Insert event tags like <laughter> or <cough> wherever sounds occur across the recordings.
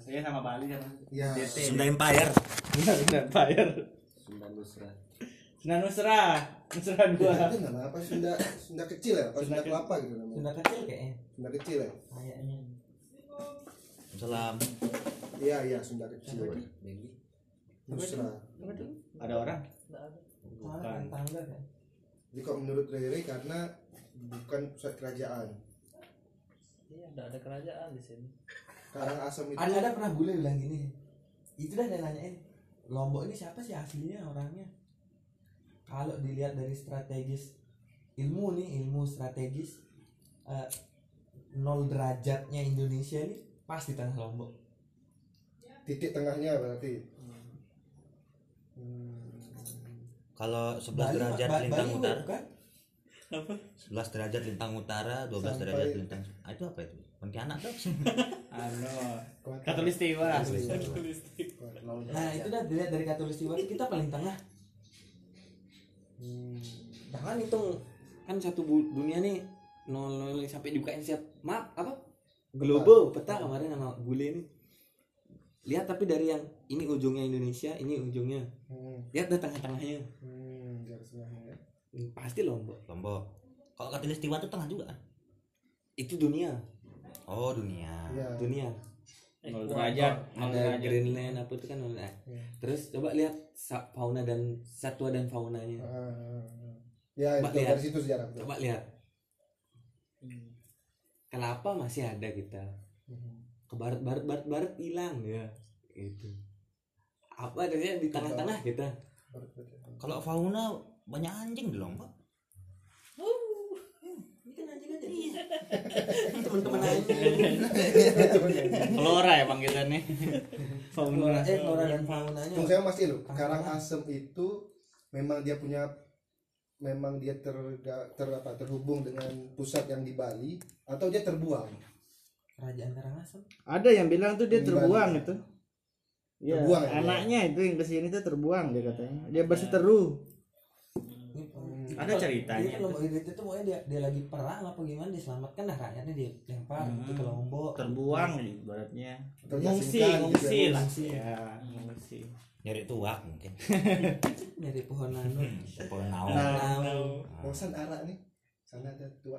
Saya sama Bali sama. Ya. DT. Sunda Empire Sunda Empire. Sunda Nusra Sunda Nusra. Nusra dua. Itu nama apa? Sunda Sunda kecil ya? Apa Sunda Sunda kecil. kelapa gitu namanya? Sunda kecil kayaknya Sunda kecil ya? kayaknya Salam Iya iya Sunda kecil. Nusra. Ada orang? Bukan. tangga kan Jadi kalau menurut Rere karena bukan pusat kerajaan. Iya, enggak ada kerajaan di sini. Karang Asem itu ada ada pernah bule bilang gini itu dah dia nanyain Lombok ini siapa sih aslinya orangnya? Kalau dilihat dari strategis ilmu nih ilmu strategis eh, nol derajatnya Indonesia ini pas di tengah Lombok. Titik tengahnya berarti. Kalau 11 Bali- derajat Ba- lintang Bali utara. bukan? 11 derajat lintang utara 12 Sampai- derajat lintang ah, itu apa itu Pontianak dong <laughs> Anu. Kuat. Katulistiwa. nah itu dah dilihat dari katulistiwa itu kita paling tengah. Jangan hitung. Kan satu dunia nih nol nol sampai dibukain siap map apa? Globo peta kemarin sama bule ini. Lihat tapi dari yang ini ujungnya Indonesia ini ujungnya. Hmm, lihat dah tengah-tengahnya. Hmm. Hmm, pasti lombok. Lombok. Kalau Katulistiwa itu tengah juga kan? Itu dunia oh dunia Iya. dunia Nol derajat. Nol ada derajat. Greenland apa itu kan nol- Iya. terus coba lihat fauna dan satwa dan faunanya Ah, ah, ah. Ya Mbak, itu lihat. dari situ sejarah. betul. coba lihat kenapa masih ada kita ke barat barat barat barat hilang ya itu apa adanya di tengah-tengah kita kalau fauna banyak anjing di Lombok Aja teman-teman anjing Flora ya bang kita nih. fauna Fauna. eh flora dan faunanya saya masih lu. Karang Asem itu memang dia punya memang dia ter, ter apa terhubung dengan pusat yang di Bali atau dia terbuang. kerajaan Karangasem Ada yang bilang tuh dia Di terbuang Bali. itu. Iya, Terbuang ya, anaknya itu yang ke sini tuh terbuang dia katanya. Dia berseteru. Ini, Ada ceritanya. Dia Lombok itu tuh pokoknya dia, dia lagi perang apa gimana diselamatkan dah rakyatnya dilempar Hmm. gitu ke Lombok. Terbuang ibaratnya. Atau Ngungsi, diasingkan gitu ngungsi ya. lah. Ya, ngungsi. nyari tuak mungkin Dari pohon anu. pohon naon Nau. Bosan arak nih. Sana ada tua.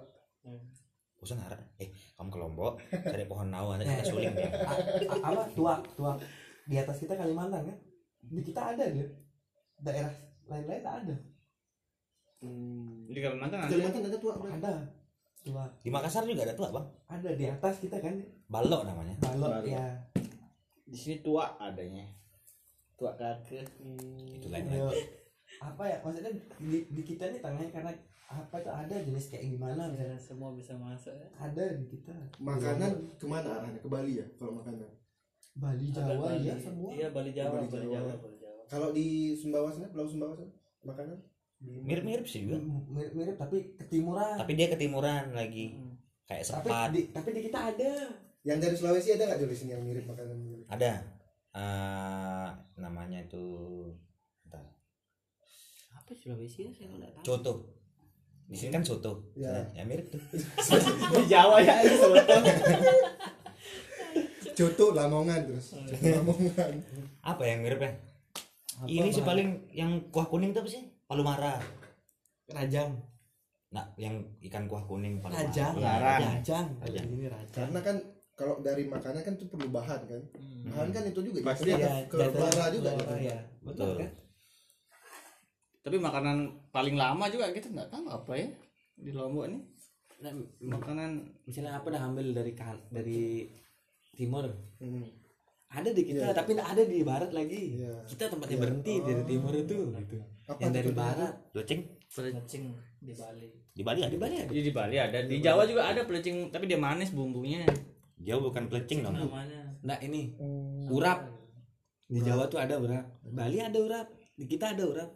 bosan harap eh kamu ke Lombok cari pohon naon nanti kita suling dia A- a- apa tuak tuak di atas kita Kalimantan kan? Di kita ada dia. Daerah lain-lain tak ada. Di Kalimantan ada. Kalimantan ada tua berarti. Ada. Tuak. di Makassar juga ada tuak bang Ada di atas kita kan. balok namanya Balok Balok. ya. Di sini tua adanya. Tua kakek. itu lain Yo, lagi apa ya maksudnya di, di kita nih tengahnya karena apa itu ada jenis kayak gimana misalnya Dan semua bisa masuk ya. ada di kita Makanan ke mana arahnya? Ke Bali ya kalau makanan. Bali Jawa Bali. ya semua Iya, Bali Jawa, Bali Bali Jawa. Jawa, Bali Jawa. Kalau di Sumbawa sana, Pulau Sumbawa sana, makanan mirip-mirip sih juga mirip, mirip tapi ketimuran tapi dia ketimuran lagi Hmm. kayak tapi sepat di, tapi di kita ada yang dari Sulawesi ada nggak dari sini yang mirip makanan mirip? ada eh, namanya itu bentar. Apa Sulawesi ya? Saya nggak tahu. coto di sini kan soto Ya. ya mirip tuh <laughs> Di Jawa ya itu soto. Coto Lamongan terus. Coto Lamongan. apa yang mirip ya Apa, ini sih paling yang kuah kuning itu apa sih palu mara rajang nah yang ikan kuah kuning palu rajang mara Larang. Ya, rajang Rajang. ini rajang Karena kan kalau dari makanan kan itu perlu bahan kan. Bahan kan itu juga Pasti ya ke bara juga ke gitu. bara, ya betul Betul. kan Tapi makanan paling lama juga kita nggak tahu apa ya di Lombok ini. Nah, Makanan misalnya apa dah ambil dari dari timur Hmm. ada di kita Iya. tapi ada di barat lagi Iya. kita tempatnya Iya. berhenti dari Oh. timur itu gitu Apa yang dari barat Doceng Pelecing di Bali. di Bali ada di Bali ada Di, di Bali ada, di Jawa juga ada pelecing, tapi dia manis bumbunya. jauh bukan pelecing dong Namanya. nah ini Hmm. urap di Jawa tuh ada urap Bali ada urap di kita ada urap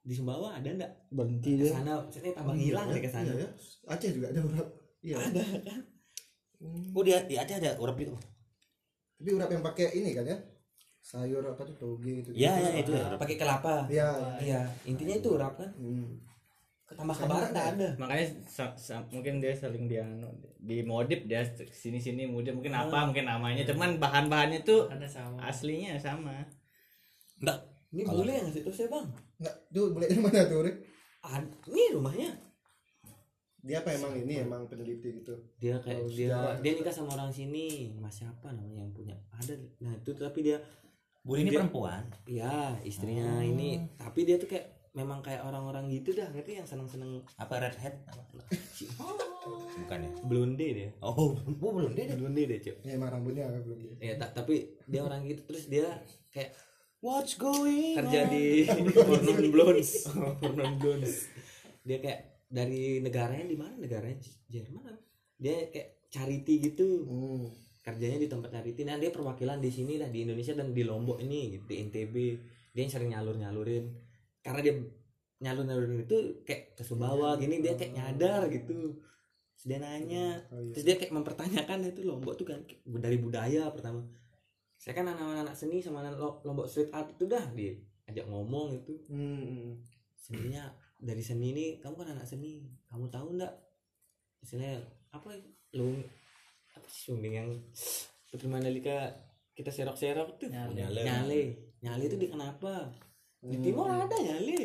di Sumbawa ada enggak Berhenti ke sana maksudnya tambah hilang sih ke sana Iya, ya. Aceh juga ada urap. Iya. ada kan Hmm. oh dia di Aceh ada urap itu Tapi urap yang pakai ini kan ya? Sayur apa tuh toge gitu. Iya, iya, itu. pakai kelapa. Iya. iya intinya itu urap kan. Hmm. tambah ke barat nggak ada. Makanya sa- sa- mungkin dia saling dia anu, di modif dia sini sini modif. Mungkin apa mungkin namanya. Cuman bahan bahannya tuh ada sama. aslinya sama. Enggak ini Kalau- boleh yang ngasih tau saya bang? Nggak. Tuh boleh dari mana tuh Rik? Ini rumahnya. Dia apa emang ini emang peneliti gitu? Dia kayak Oh, dia dia nikah sama orang sini. Mas siapa namanya yang punya? Ada. Nah itu tapi dia Bu ini Dia- perempuan? Ya istrinya Oh. ini. Tapi dia tuh kayak memang kayak orang-orang gitu dah ngerti yang seneng-seneng. Apa red hat? Apa? <laughs> bukan ya? Blonde dia. Oh bu belum dia. Blonde deh cok ya emang rambutnya agak belum gitu ya tak tapi dia orang gitu terus dia kayak what's going kerja di <laughs> Hornon Blondes. <laughs> Blondes. Dia kayak dari negaranya di mana? Negaranya Jerman dia kayak charity gitu. Hmm. Kerjanya di tempat charity nah dia perwakilan di sini lah di Indonesia dan di Lombok ini gitu, di NTB dia yang sering nyalur nyalurin karena dia nyalur nyalurin itu kayak ke bawah gini dia kayak nyadar gitu. Terus dia nanya. Oh, iya. terus dia kayak mempertanyakan itu Lombok tuh kan dari budaya pertama. Saya kan anak-anak seni sama anak Lo- Lombok street art itu dah dia ajak ngomong itu hmm. sebenarnya dari seni ini kamu kan anak seni. Kamu tahu ndak misalnya apa lu apa sih sunding yang Putri Mandalika kita serok-serok tuh? Nyale. nyale. Nyale, nyale itu di kenapa? Di timur ada nyale.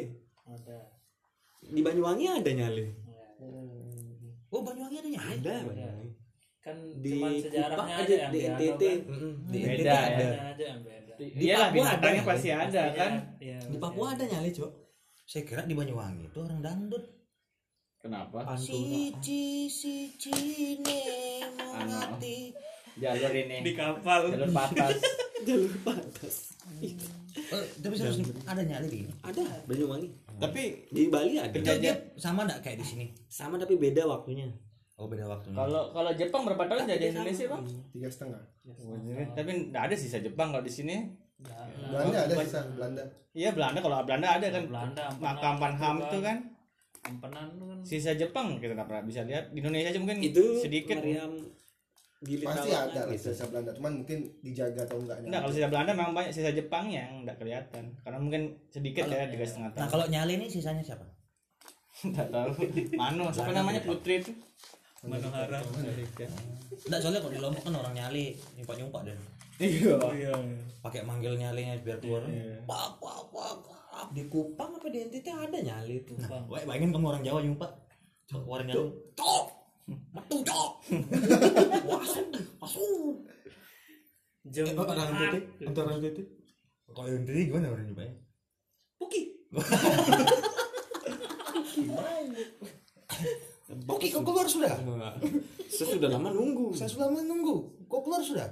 Ada. Di Banyuwangi ada nyale. Ya. Hmm. oh Banyuwangi ada nyali ada. Banyuwangi. kan di cuman sejarahnya aja di di NTT di Beda NTT ada. Di Papua ada. pasti ada Pastinya, kan? iya, di Papua ada nyale cok. Saya kira di Banyuwangi itu orang dangdut kenapa? Pantura si cine mengati. jalur ini. Di kapal. Jalur patas. <laughs> Jalur pantas oh, tapi serius ada nyali di ada. Banyuwangi. Tapi di Bali ada. Dia sama enggak kayak di sini? Sama tapi beda waktunya. Oh beda waktunya. Kalau kalau Jepang berapa tahun jadi Indonesia bang? Tiga setengah. Tapi nggak ada sisa Jepang kalau di sini. Belanda ada sisa Belanda. Iya Belanda. Kalau Belanda ada kan. Belanda makam Panham itu kan Ampenan tuh kan sisa Jepang kita nggak pernah bisa lihat di Indonesia aja mungkin itu sedikit meriam gili pasti ada lah gitu. sisa Belanda cuman mungkin dijaga atau enggaknya Enggak, kalau sisa Belanda memang banyak sisa Jepangnya yang enggak kelihatan. Karena mungkin sedikit Kalau- ya tiga setengah nah tahun. kalau nyali ini sisanya siapa Enggak tahu. Mano, siapa namanya Jepang. Putri itu? Manohara enggak soalnya kalau di Lombok kan orang nyali nyumpak nyumpak dan Iya. pakai manggil nyalinya biar keluar Iya. pak pak pak. Di Kupang apa di NTT ada nyali itu. Nah wah, bayangin kamu orang Jawa nyumpak keluar nyali. Cok! Metu cok! Masuk masuk jam Eh, orang NTT untuk orang NTT kalau yang tadi gimana orang nyumpaknya Puki. <laughs> Oke, kau keluar sudah. saya sudah lama nunggu. Saya sudah menunggu. Kau keluar sudah.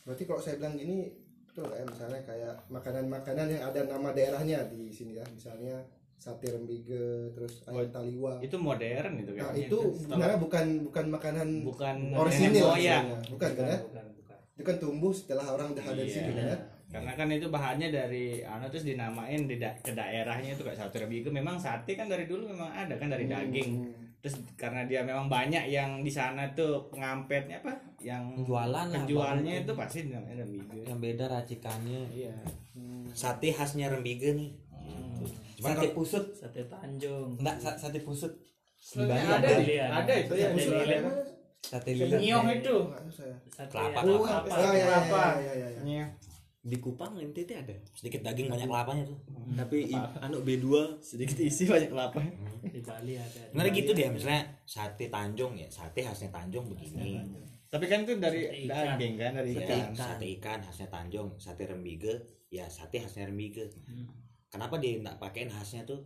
berarti kalau saya bilang gini nggak ya misalnya kayak makanan-makanan yang ada nama daerahnya di sini ya misalnya sate rembige terus ayam taliwa Itu modern itu nah itu Setelah- sebenarnya bukan bukan makanan bukan orisinil moyang. sebenarnya. bukan kan ya bukan bukan itu kan tumbuh setelah orang udah ada di Iya. sini kan ya Karena kan itu bahannya dari anu terus dinamain di da- ke daerahnya itu kayak sate rebigo memang sate kan dari dulu memang ada kan dari daging. Terus karena dia memang banyak yang di sana tuh pengampetnya apa? Yang Penjualan lah, penjualnya itu pasti dinamanya rebigo. yang beda racikannya Iya. Sate khasnya Rembige nih. Cuman sate kalau pusut sate Tanjung enggak sa- sate pusut di Ada, Bali ada, ada Bali ada itu ya. Pusat di- ada sate lilit Nyiong itu. Saya sate Kelapa, yang kelapa. kelapa. Iya, iya, iya, iya, iya. Iya. di Kupang NTT ada sedikit daging banyak kelapanya tuh. tapi i- anu B2 Sedikit isi banyak kelapa. di Bali ada Sebenarnya gitu deh, misalnya sate Tanjung ya, sate khasnya Tanjung begini. Tapi kan itu dari ikan. daging kan dari Sate, ikan. sate ikan khasnya Tanjung, sate Rembige ya sate khasnya Rembige. Hmm. Kenapa dia nggak pakein khasnya tuh?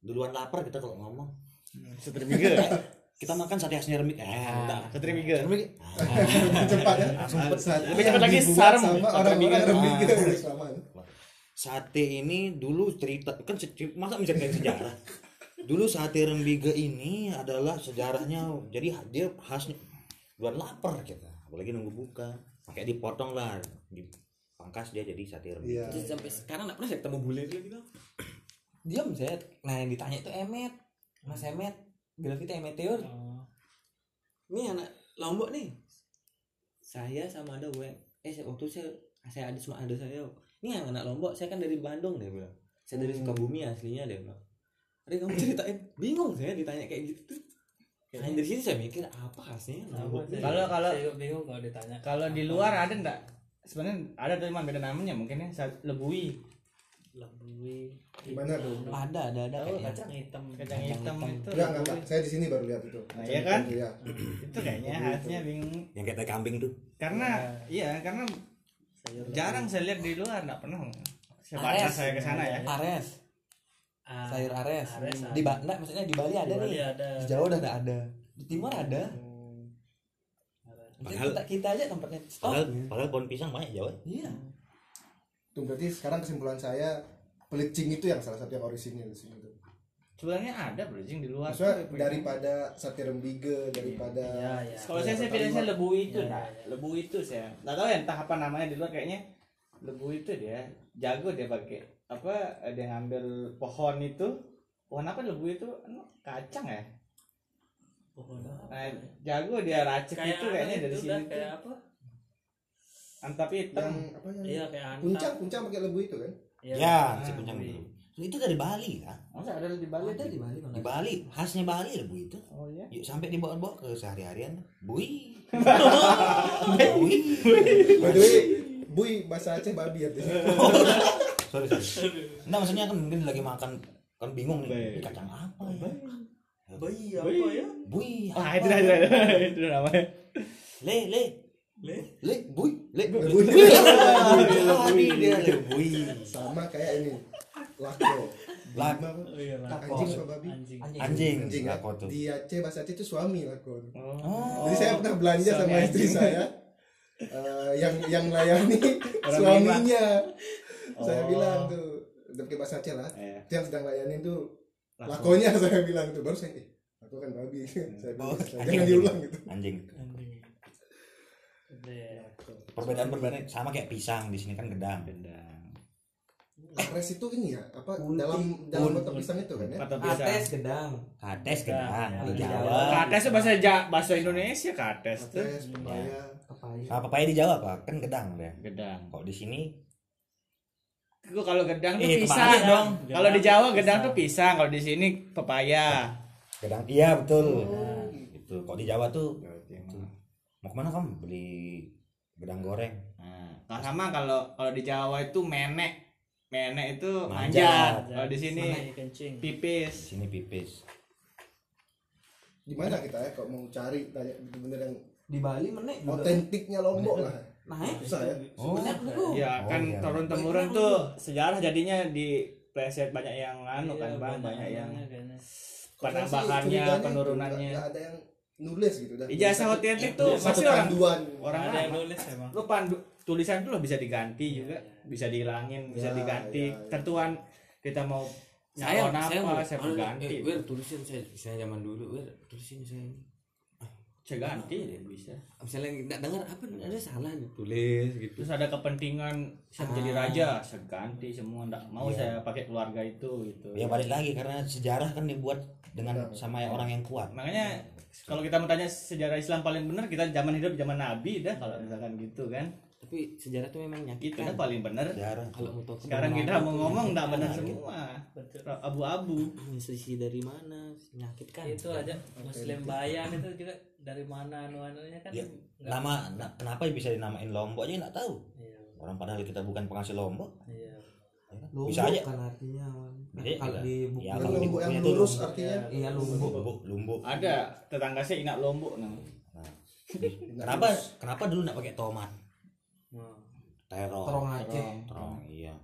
Duluan lapar kita kalau ngomong. Sate rebigo. <laughs> Kita makan sate khasnya Rembige. Eh, enggak. Sate rebigo. Rembige. cepat ya Sate Lebih cepat lagi sarem. sama Sate orang-orang rembige Ah. selama Sate ini dulu cerita kan masa menceritain sejarah. Dulu sate Rembige ini adalah sejarahnya jadi dia khasnya duluan lapar kita. Apalagi nunggu buka. Pakai dipotong lah, dipangkas dia jadi sate Rembige. iya Terus sampai sekarang nggak pernah saya ketemu bule dia gitu diam saya nah yang ditanya itu Emet Mas Emet bilang kita Emet Teor Oh, ini anak Lombok nih. Saya sama ada gue eh saya- waktu saya saya ada sama ada saya. Ini yang anak Lombok saya kan dari Bandung dia bilang. Saya dari Hmm. Sukabumi aslinya dia bilang. Ada kamu ceritain? Bingung saya ditanya kayak gitu. Nah, dari sini saya mikir apa sih? Kalau- kalau- bingung kalau ditanya. kalau di luar ada enggak sebenarnya ada tuh cuma beda namanya mungkin ya. Lebui lebih Gimana tuh? ada ada ada kayaknya. kacang hitam kacang hitam itu Enggak, enggak, enggak. Saya di sini baru lihat itu. Nah, iya kan? Iya. itu kayaknya khasnya bingung yang kayak kambing tuh karena iya karena sayur jarang saya lihat di luar enggak pernah sebatas Ares. saya ke sana ya Ares, Ah, sayur ares. Ares Di. Ba- enggak, maksudnya di Bali ada Di Bali nih. ada. Di Jawa udah nggak ada. Di timur ada. Mungkin Padahal- kita, kita aja tempatnya stop. padahal padahal pohon pisang banyak Jawa Iya. Tuh berarti sekarang kesimpulan saya pelicing itu yang salah satu yang orisinil di sini tuh. sebenarnya ada bridging di luar Maksudnya tuh, daripada sate rembige, daripada Iya, iya. kalau saya saya pilih saya lebu itu Iya, nah iya. lebu itu saya. Nggak tahu ya entah apa namanya di luar kayaknya lebu itu dia jago dia pakai apa dia ngambil pohon itu. Pohon apa lebu itu? Anu, kacang ya? Pohon nah, jago dia racik kayak itu kayaknya anu dari itu sini kayak apa antap hitam. Yang apa yang iya kayak antam puncak puncak pakai lebu itu kan? Iya. ya si puncak iya. itu itu dari Bali ya? Masa ada di Bali Ada di Bali di Bali? Khasnya Bali lebu itu. Oh iya. Yuk, sampai dibawa-bawa ke sehari-harian. Bui. <laughs> Bui. Way, Bui bahasa Aceh babi artinya. <laughs> sorry sorry. Nah maksudnya kan mungkin lagi makan kan bingung nih kacang apa ya? Bayi apa ya? Bui ah apa? itu dah itu dah itu dah namanya. Le le le le bui. Le Bui. Tadi dia. Le bui. Sama kayak ini. Lako. Lak- Lima apa? oh iya Lako. Anjing apa babi? anjing. Anjing. Lako tuh Di Aceh bahasa Aceh itu suami lako. oh. Jadi saya pernah belanja sama istri saya. eh, yang yang layani suaminya. Saya Oh. bilang tuh pakai bahasa Aceh lah. Iya. Yang sedang layanin tuh lakonya <laughs> saya bilang tuh. Baru saya eh aku kan babi. Saya bilang jangan diulang gitu. Anjing anjing Le. perbedaan perbedaan sama kayak pisang di sini kan gedang Apres itu ini ya apa Kunti. dalam dalam bentuk pisang itu kan ya kata bisa Ates gedang. kates gedang Ya, di Jawa kates bahasa ja bahasa Indonesia kates tuh Apres pepaya Papaya. apa papaya di Jawa apa kan gedang ya gedang kok di sini Gua kalau gedang tuh Eh, pisang dong. Gedang Kalau di Jawa pisang. gedang tuh pisang, kalau di sini pepaya. gedang iya betul Oh, itu kok di Jawa tuh. Mau ke mana kamu beli gedang goreng Nah, sama kalau kalau di Jawa itu menek. Menek itu Manjat. manjat. Kalau di sini kencing di pipis. sini pipis di mana kita ya kalau mau cari tanya bener-bener yang Di Bali menek otentiknya lombok lah Naik. susah ya oh dulu. Ya Oh, kan iya. turun temurun tuh sejarah jadinya di preset banyak yang anu kan Iya, bang, banyak yang banyak saya sih penambahannya, penurunannya. ada yang nulis gitu dah. Ijazah otentik tuh Satu pasti orang panduan. orang ada yang nulis emang. Lu pandu tulisan tuh loh bisa diganti juga, bisa dihilangin, bisa Ya, diganti. ya, ya. Tentuan kita mau saya nyalon saya apa, saya anu, ganti. eh, tulisin saya. Saya zaman dulu wir tulisin saya Saya ganti ya bisa. misalnya nggak dengar apa ada salah ditulis gitu Terus ada kepentingan saya menjadi Ah. raja, saya ganti semua enggak mau Iya. saya pakai keluarga itu gitu. ya balik lagi karena sejarah kan dibuat dengan sama orang yang kuat Makanya kalau kita mau tanya sejarah Islam paling benar kita zaman hidup zaman Nabi dah kalau misalkan gitu kan. Tapi sejarah itu memang Itu dah paling benar. sejarah kalau mau tahu Sekarang kita mau ngomong enggak benar Iya. semua. betul Abu-abu. sisi dari mana menyakitkan itu aja muslim bayan itu juga dari mana anunya kan Ya, nggak- nama na- kenapa bisa dinamain lombok aja nggak tahu iya orang padahal kita bukan penghasil lombok iya ya kan? Lombok bisa aja kan artinya. Iya, kalau iya. di buku Ya, kalau lombok yang lurus lombok. artinya iya lombok. lumbuk lumbuk Ada tetangga saya ingat lombok nah. Kenapa kenapa dulu nggak pakai tomat terong Terong Aceh. terong iya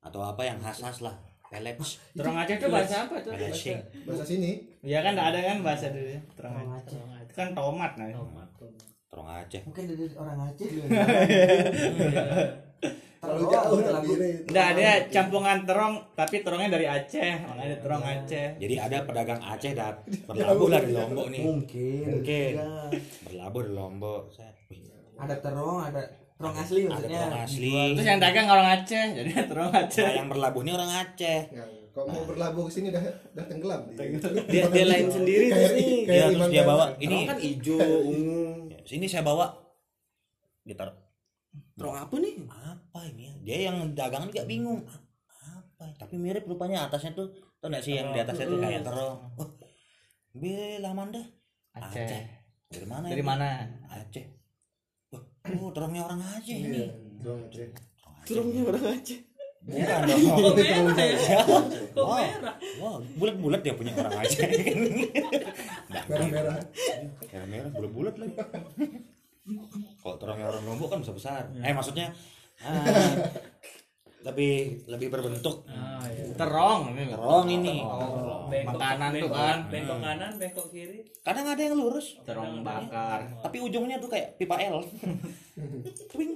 atau apa yang khas khas lah pelet Terong Aceh itu bahasa apa tuh? Peleshing. bahasa sini Ya kan enggak ada kan bahasa dulu ya. Terong Terong Aceh. Itu kan tomat nah. tomat terong Aceh Mungkin dari orang Aceh. <laughs> terlalu jauh lagu- Enggak ada campungan terong tapi terongnya dari Aceh. Makanya terong Aceh. jadi ada pedagang Aceh dat berlabuh lah di lombok nih Mungkin. Mungkin. Ya. berlabuh di lombok Ada terong, ada terong asli ada maksudnya. terong asli Terus yang dagang orang Aceh, jadi terong Aceh. nah, yang berlabuh ini orang Aceh Nah, kalau mau berlabuh ke sini dah dah tenggelam dia dia lain sendiri Kayak- nih kayak dia terus dia bawa ini kan hijau, ungu. Ya, sini saya bawa ditaruh Terong apa nih? apa ini ya dia yang dagangan juga bingung apa tapi mirip rupanya atasnya tuh Tau gak sih yang di atasnya tuh kayak terong. Oh, Be Lamanda. Aceh. Dari mana? Dari mana? Aceh. Oh, terongnya orang Iya, ini. dong, Aceh. Turunnya orang Aceh. Bukan dong. Kok merah ya? Kok merah? Wah, bulat-bulat dia punya orang Aceh. <laughs> Merah-merah. Merah-merah, bulat-bulat lagi. Kalau terongnya orang Lombok kan besar-besar. Eh, maksudnya <laughs> lebih lebih berbentuk Ah, iya. Terong ini. terong ini. Oh, Bengkok- makanan tuh bengkok- kan. Bengkok kanan, bengkok kiri. Kadang ada yang lurus, Terong bakar. tapi ujungnya tuh kayak pipa L. <laughs> Twing.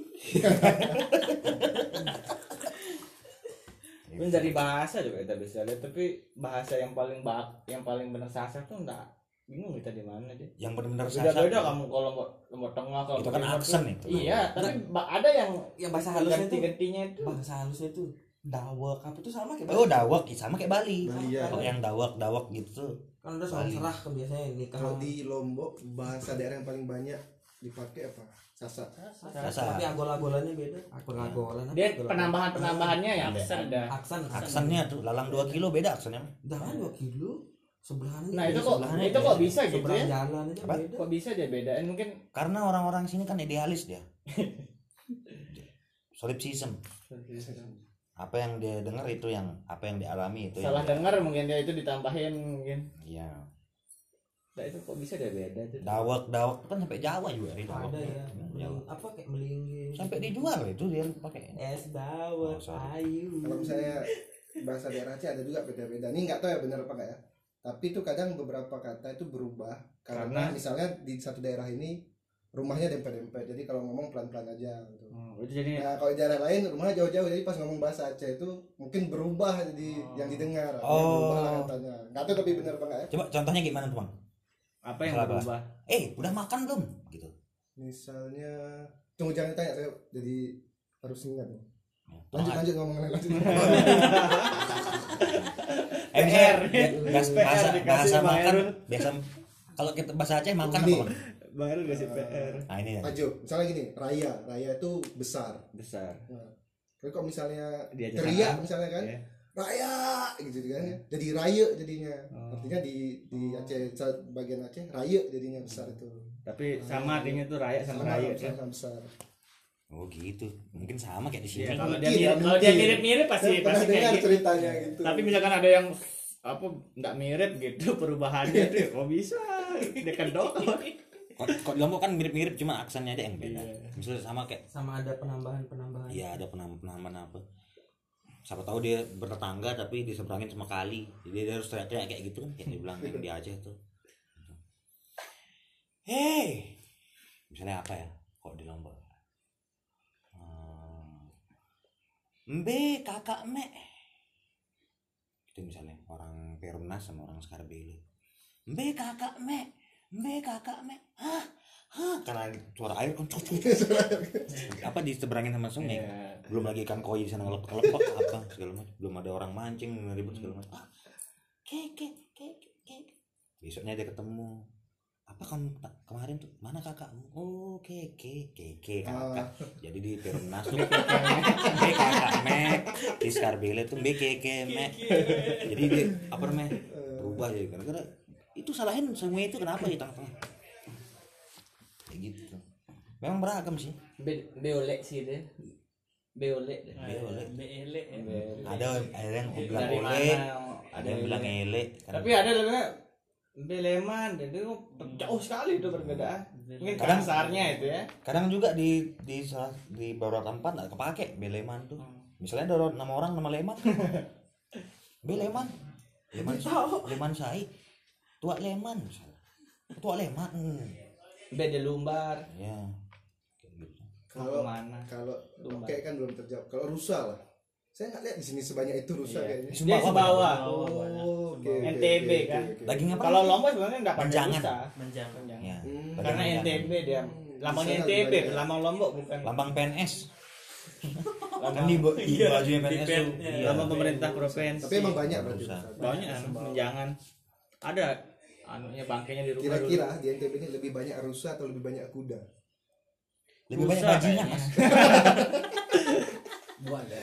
Ini dari bahasa juga kita bisa lihat, tapi bahasa yang paling bak yang paling benar sasar tuh enggak bingung kita di mana dia. Yang benar-benar Beda-beda sasar. kamu kalau lombok lombok tengah kalau Itu kan aksen itu. Iya, tapi ba- ada yang Yang bahasa halusnya tuh ganti-gantinya itu. bahasa halusnya tuh dawak apa tuh sama kayak Oh, dawak sama kayak Bali. Bali, ya. Kalau yang dawak-dawak gitu tuh. kan udah soal Bali. serah kan biasanya nikah Kalau di Lombok bahasa daerah yang paling banyak dipakai apa? Sasa. Sasa. tapi agol-agolannya beda agol-agolan Dia agol-agolan? penambahan-penambahannya ya Aksen. ada. aksan Aksennya tuh lalang 2 kilo beda aksennya. jangan dua kilo sebelahannya Nah, itu kok sebelahnya itu kok bisa gitu ya? jalan aja Apa? beda Kok bisa dia bedain mungkin Karena orang-orang sini kan idealis dia. <laughs> Solipsism. Apa yang dia dengar itu yang apa yang dialami itu salah yang dengar mungkin dia itu ditambahin mungkin. Iya. Nah, itu kok bisa dia beda tuh. Dawak-dawak kan sampai Jawa juga dawak. ada ya Jawa. Meling- apa kayak melinggi Sampai dijual itu dia pakai. es dawet Oh, ayu Kalau misalnya bahasa daerah Aceh ada juga beda-beda. Ini nggak tahu ya benar apa nggak ya. Tapi itu kadang beberapa kata itu berubah karena, Karena? misalnya di satu daerah ini rumahnya dempet-dempet. Jadi kalau ngomong pelan-pelan aja gitu. Hmm, itu jadi Nah, kalau di daerah lain rumahnya jauh-jauh jadi pas ngomong bahasa Aceh itu mungkin berubah jadi yang didengar. Oh. berubah lah katanya. Nggak tahu tapi benar apa nggak ya. Coba contohnya gimana tuh, Bang? apa yang Salah, berubah? Eh, udah makan belum? Gitu. Misalnya tunggu jangan ditanya saya jadi harus ingat. nih. Lanjut aja. lanjut ngomong lanjut. <laughs> Eh, PR. bahasa, bahasa, makan, biasa kalau kita bahasa Aceh makan apa, Bang? Baru kasih PR Nah, ini ya. Maju. Misalnya gini, raya. Raya itu besar. besar. Tapi kok misalnya teriak misalnya kan, Iya. raya gitu kan ya. Jadi raya jadinya. Oh. Artinya di di Aceh bagian Aceh raya jadinya besar itu. Tapi sama artinya tuh raya sama raya kan. sama besar. Oh, gitu. Mungkin sama kayak di sini. Iya, kalau dia ya, mirip, kalau dia mirip-mirip pasti pasti kayak gitu. ceritanya gitu. Tapi misalkan ada yang apa nggak mirip gitu <laughs> perubahannya tuh kok bisa dia kedok Kok, kok di Lombok kan mirip-mirip cuma aksennya aja yang beda. Iya. Misalnya sama kayak sama ada penambahan penambahan Iya ada penambahan apa siapa tahu dia bertetangga tapi diseberangin sama kali jadi dia harus teriak-teriak kayak gitu kan kayak dibilang yang di Aceh tuh hei misalnya apa ya kok di Lombok Hmm, mbe kakak me itu misalnya orang Perumnas sama orang Skarbele mbe kakak me mbe kakak me hah? Hah? Karena suara air kan <laughs> apa diseberangin sama sungai? Iya. belum lagi ikan koi di sana ngelepek apa segala macam. Belum ada orang mancing ribut segala macam. Ah, ke ke ke ke ke. besoknya dia ketemu apa kan kemarin tuh mana kakakmu oh ke ke ke ke kakak jadi di Perumnas tuh <laughs> be kakak me di Skarbele tuh be ke ke me jadi dia apa namanya berubah jadi gara-gara itu salahin semua itu kenapa di tengah-tengah kayak gitu memang beragam sih Be beolek sih deh. Beolek. deh. Beolek. Beele ya. Beolek. ada ada yang bilang mana? ada yang bilang ele Tapi ada juga Beleman, jadi jauh sekali itu perbedaan. Mungkin Kadang- kasarnya itu ya. kadang juga di di salah di beberapa tempat nggak kepake beleman tuh misalnya ada nama orang nama leman <laughs> beleman leman leman sai tua leman misalnya tua leman hmm. Beda lumbar. ya Kalau Ke mana? kalau oke kan belum terjawab. Kalau rusa lah. Saya nggak lihat di sini sebanyak itu rusa Iya. kayaknya. Sumbawa sebawa. Oh, oke, oke, NTB oke, kan. oke. daging apa Kalau Lombok sebenarnya nggak pakai Menjangan. rusa. Menjang. Menjangan. ya Hmm. Karena menjangan. NTB dia. Lambangnya Bisa NTB, lambang Lombok bukan. lambang PNS kan <laughs> Lambang, di, bo- di Iya, bajunya di PNS tuh iya. lambang pemerintah provinsi. Tapi emang banyak berarti. Banyak menjangan. Ada anunya bangkainya di rumah. Kira-kira di NTB ini lebih banyak rusa atau lebih banyak kuda? lebih banyak mas <laughs> <laughs> buat ya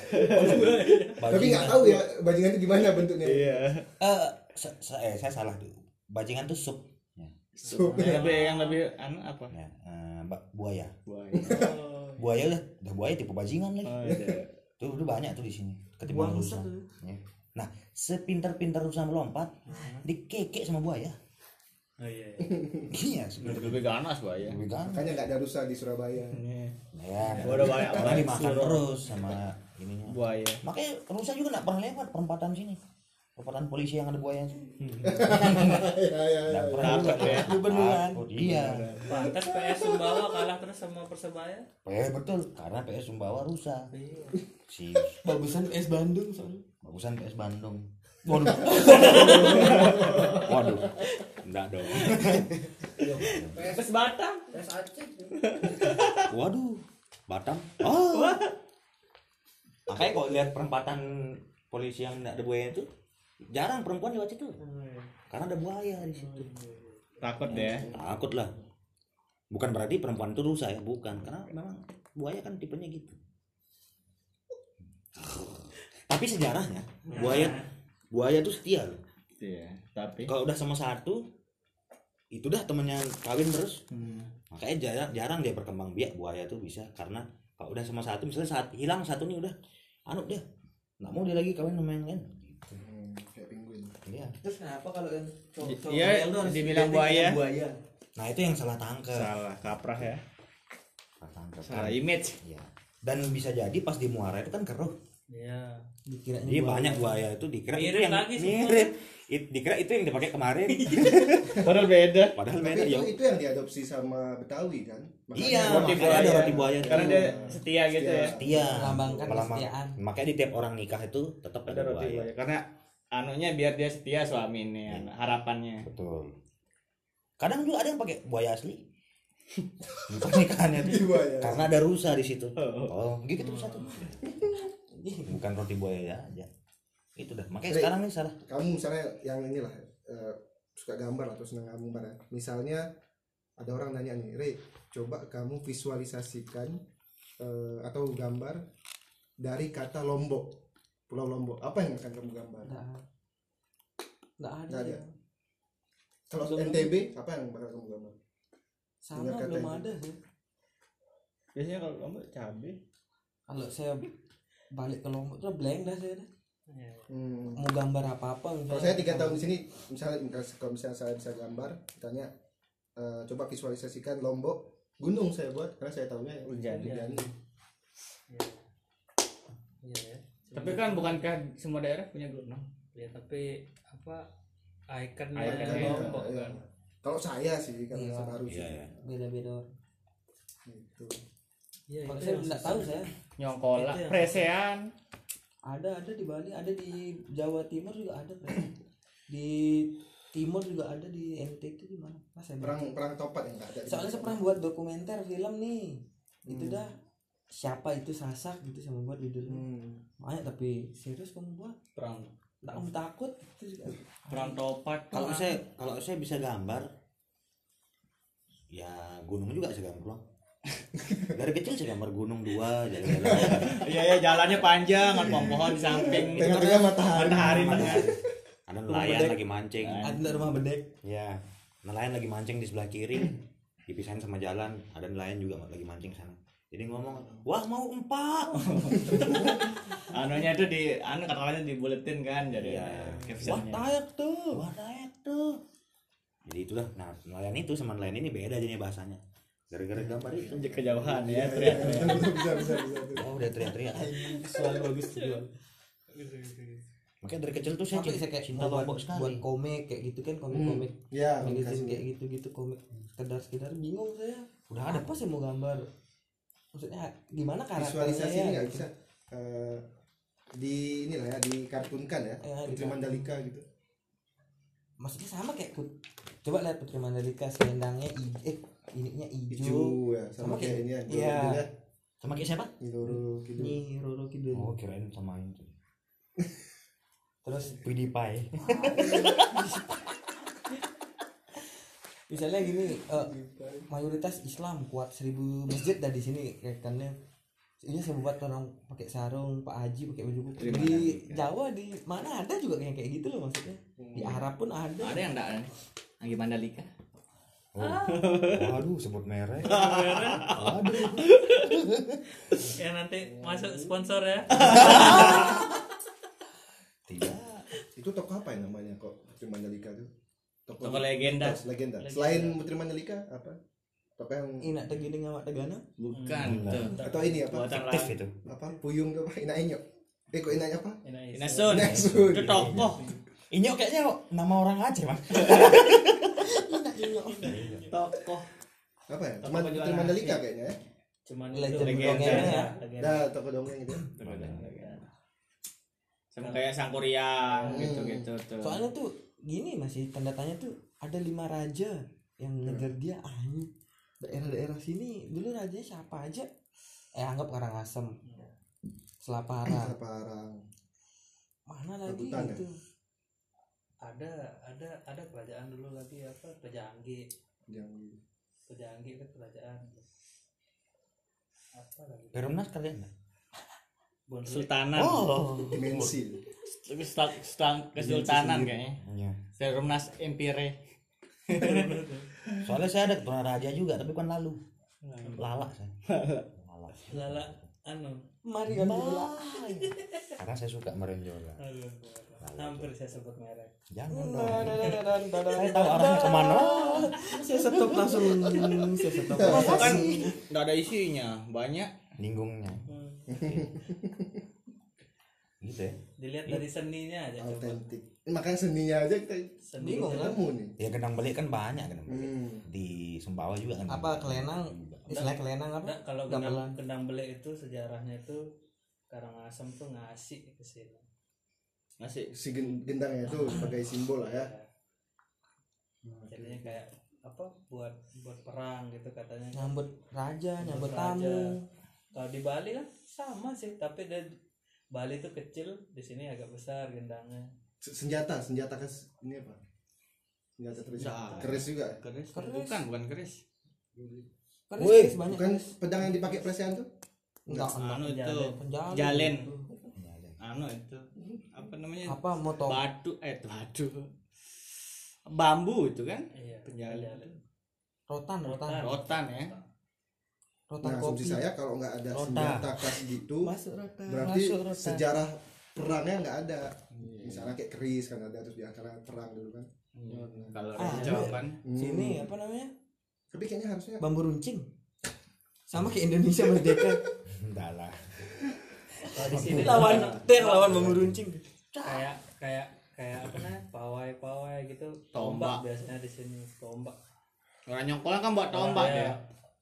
Tapi nggak tahu ya bajingan itu gimana bentuknya. Iya. Eh, sa- sa- eh, saya salah tuh. Bajingan tuh sup. Ya, Sup. Yang lebih yang lebih anu apa? ya, eh, ba- buaya. Buaya. Oh, <laughs> Buaya udah, udah buaya tipe bajingan lagi. Oh, iya. Tuh, udah banyak tuh di sini. Ketimbang rusa. Ya. Nah, sepintar-pintar rusa melompat, dikekek sama buaya. Oh iya. Iya, sepintar lebih ganas buaya. lebih gampang. Makanya nggak ada rusa di Surabaya. Iya. Ya, udah banyak karena dimakan terus sama ininya. Buaya. Makanya rusa juga nggak pernah lewat perempatan sini. Perempatan polisi yang ada buaya itu. Ya ya ya. Nggak pernah Takut ya. Takut, Iya. Pantas PS Sumbawa kalah terus sama Persebaya. Eh betul, karena PS Sumbawa rusak. Iya. Si Bagusan PS Bandung soalnya. bagusan PS Bandung. Waduh. Waduh. Enggak dong. PS Batam. PS Aceh Waduh. Batam. Oh. Makanya kalau lihat perempatan polisi yang enggak ada buaya itu jarang perempuan lewat situ. Karena ada buaya di situ. Takut deh. Takut lah. Bukan berarti perempuan itu rusak ya, bukan. Karena memang buaya kan tipenya gitu. Tapi sejarahnya buaya buaya tuh setia loh. Iya. Tapi Kalau udah sama satu itu dah temennya kawin terus. Hmm. Makanya jarang jarang dia berkembang biak buaya tuh bisa karena kalau udah sama satu misalnya saat hilang satu nih udah anu dia nggak mau dia lagi kawin sama yang lain. Hmm, Kayak penguin. Iya. Terus kenapa kalau yang cowok cowok Iya, harus dibilang buaya. buaya? Nah itu yang salah tangkep. salah kaprah ya. Salah tangkep. Salah image. Iya. Dan bisa jadi pas di muara itu kan keruh. Iya. Dikiranya Jadi buaya. banyak buaya itu dikira itu Mirip yang lagi mirip. It- dikira itu yang dipakai kemarin. <laughs> Padahal beda. Padahal Tapi beda itu, ya. itu yang diadopsi sama Betawi kan? Iya, roti makanya buaya. ada roti buaya. Karena itu. dia setia gitu ya. setia. Melambangkan Melambang- kesetiaan. Makanya di tiap orang nikah itu tetap Ada ada roti buaya. buaya. Karena anunya biar dia setia suami ini Iya. harapannya. Betul. Kadang juga ada yang pakai buaya asli. <laughs> Di pernikahannya tuh. Buaya. Karena ada rusa di situ. Oh, gitu satu. <laughs> Bukan roti buaya aja. Itu dah. Makanya Jadi- sekarang nih salah. Kamu misalnya yang inilah eh, suka gambar atau senang gambar ya. Misalnya ada orang nanya nih, Re, coba kamu visualisasikan eh, atau gambar dari kata Lombok, Pulau Lombok. Apa yang akan kamu gambar? Nggak nggak ada. Nggak ada. ya. Kalau Belum. NTB, apa yang bakal kamu gambar? Sama belum ada sih. Biasanya kalau lombok cabe. Kalau saya balik ke Lombok tuh blank dah saya dah. Iya. Hmm. Mau gambar apa-apa Kalau saya tiga tahun di sini, misalnya kalau misalnya saya bisa gambar, tanya eh, coba visualisasikan Lombok, gunung saya buat karena saya tahunya. Rinjani. Iya ya. Tapi kan bukankah semua daerah punya gunung? Ya tapi apa ikonnya Ikonnya, Lombok iya. kan. Kalau saya sih karena Iya. saya baru sih. Iya. beda-beda. Gitu. Iya, Kalau itu saya nggak tahu saya. Nyongkola, Itu yang- presean. Ada ada di Bali, ada di Jawa Timur juga ada. Pak. Di Timur juga ada di NTT di mana? Mas saya Perang perang topat yang ada. Soalnya saya pernah buat dokumenter film nih. Itu Hmm. dah siapa itu Sasak gitu saya buat judulnya. Hmm. Banyak tapi serius kamu buat. Perang Nggak kamu takut itu juga. perang topat. Kalau saya kalau saya bisa gambar ya gunung juga saya gambar. Dari kecil saya gambar gunung dua jalan-jalan. Iya ya jalannya panjang, ada pohon-pohon di samping. Tengah-tengah matahari. Matahari tengah. Ada nelayan lagi mancing. Ada rumah bedek. Ya, nelayan lagi mancing di sebelah kiri, dipisahin sama jalan. Ada nelayan juga lagi mancing sana. Jadi ngomong, wah mau empat. <laughs> Anunya itu di anu kata-katanya dibuletin kan jadi Iya. ada Wah tayak tuh. Wah naik tuh. Jadi itulah, nah nelayan itu sama nelayan ini beda jadinya bahasanya. Gara-gara gambar itu. kejauhan ya teriak-teriak. <laughs> bisa bisa bisa. bisa. Oh udah teriak-teriak. Soalnya bagus tuh. Makanya dari kecil tuh saya saya kayak cinta buat, lombok buat sekali. komik kayak gitu kan komik-komik Ya, magazine kayak gitu-gitu komik sekedar sekedar bingung saya Udah ada apa sih mau gambar maksudnya gimana karakternya visualisasi ini ya nggak gitu. bisa eh, di inilah ya dikartunkan ya Ya, Putri dikartun. Mandalika gitu maksudnya sama kayak put coba lihat Putri Mandalika selendangnya i- eh ininya hijau hijau ya sama, Sama kayak ini ya iya. Ya sama kayak siapa? Niloro gitu Nyi Roro Kidul Oh kirain sama itu. terus PewDiePie. misalnya gini eh, mayoritas Islam kuat seribu masjid dah di sini kaitannya Iya saya buat orang pakai sarung, Pak Haji pakai baju kuku. Di Mandalika. Jawa di mana ada juga kayak kayak gitu loh maksudnya. Di Arab pun ada. Ada yang enggak lagi Mandalika. Oh. Waduh, sebut merek. <laughs> ya nanti masuk sponsor ya <laughs> Tidak. Itu toko apa ya namanya kok Putri Mandalika itu? Toko legenda. mitos, legenda. Legenda. Selain Putri Mandalika apa? Toko yang Ina tegini ngamak tegana. Bukan Hmm. atau ini apa? Buatan Aktif itu. Apa? Puyung tuh apa? Ina Enyok. Eh kok Ina apa? Inasun. Inasun. Itu tokoh. Inyok kayaknya nama orang Aceh, Mas. <laughs> Tokoh. Apa ya? Penjualan Putri Mandalika kayaknya ya. cuman Legend dongengnya ya. Dah toko dongeng itu. Sama kayak Sangkuriang Hmm. gitu-gitu tuh. Soalnya tuh gini masih tanda tanya tuh ada lima raja yang ngejar dia anjing. Daerah-daerah sini dulu rajanya siapa aja? Eh anggap Karangasem. Selaparang. Parang. Mana lagi Rebutan ya? Itu? ada ada ada kerajaan dulu lagi apa kerajaan G Yang kerajaan G kan kerajaan apa lagi Perumnas kalian enggak? Bonrek. Sultanan. Oh. dimensi. Stul- stul- Kesultanan kayaknya. Iya. Serumnas Empire. <laughs> Soalnya saya ada keturunan raja juga, tapi bukan lalu. Lala saya. Lala. lala anu Mari kan Karena saya suka merenjora. aduh hampir saya sebut merek Jangan dong. Saya tahu arahnya ke mana. Saya stop <laughs> langsung. Saya stop. Kan enggak ada isinya, banyak. Ninggungnya. Gitu ya. dilihat dari seninya aja Autentik. Makanya seninya aja kita seni ketemu nih. Ya gendang belik kan banyak kan. Hmm. Di Sumbawa juga kan. Apa kelenang? Istilah kelenang apa? Nah, kalau gendang, gendang belik itu sejarahnya itu Karangasem tuh ngasih ke sini Masih Si gen- gendangnya itu sebagai simbol lah ya. jadinya kayak apa buat buat perang gitu katanya Nyambut raja, nyambut Raja. tamu. kalau di Bali kan sama sih tapi dari Bali tuh kecil di sini agak besar gendangnya Se- Senjata, senjata kes ini apa? Senjata tradisional. Keris juga. keris. Keris. Bukan, bukan keris. Keris, Woi, keris banyak. Bukan keris. pedang yang dipakai presian tuh? Enggak, Anu itu jalen. Anu itu namanya? Apa motor? Batu eh batu. Bambu itu kan? iya Penjalin. penjalin. Rotan, rotan. Rotan ya. Rotan Nah, kopi. saya kalau nggak ada Rota. senjata khas gitu, Masuk rotan. berarti Masuk rotan. sejarah perangnya nggak ada. Misalnya kayak keris kan ada terus di antara perang dulu kan. Kalau Ah, ada jawaban Hmm. Sini apa namanya? Tapi kayaknya harusnya Bambu runcing. Sama kayak Indonesia merdeka. <laughs> Enggak lah. kalau di sini lawan yang lawan bambu runcing. Kayak kayak kayak apa namanya pawai pawai gitu Tombak. tombak biasanya di sini tombak orang nyongkolan kan buat tombak Ada- ya.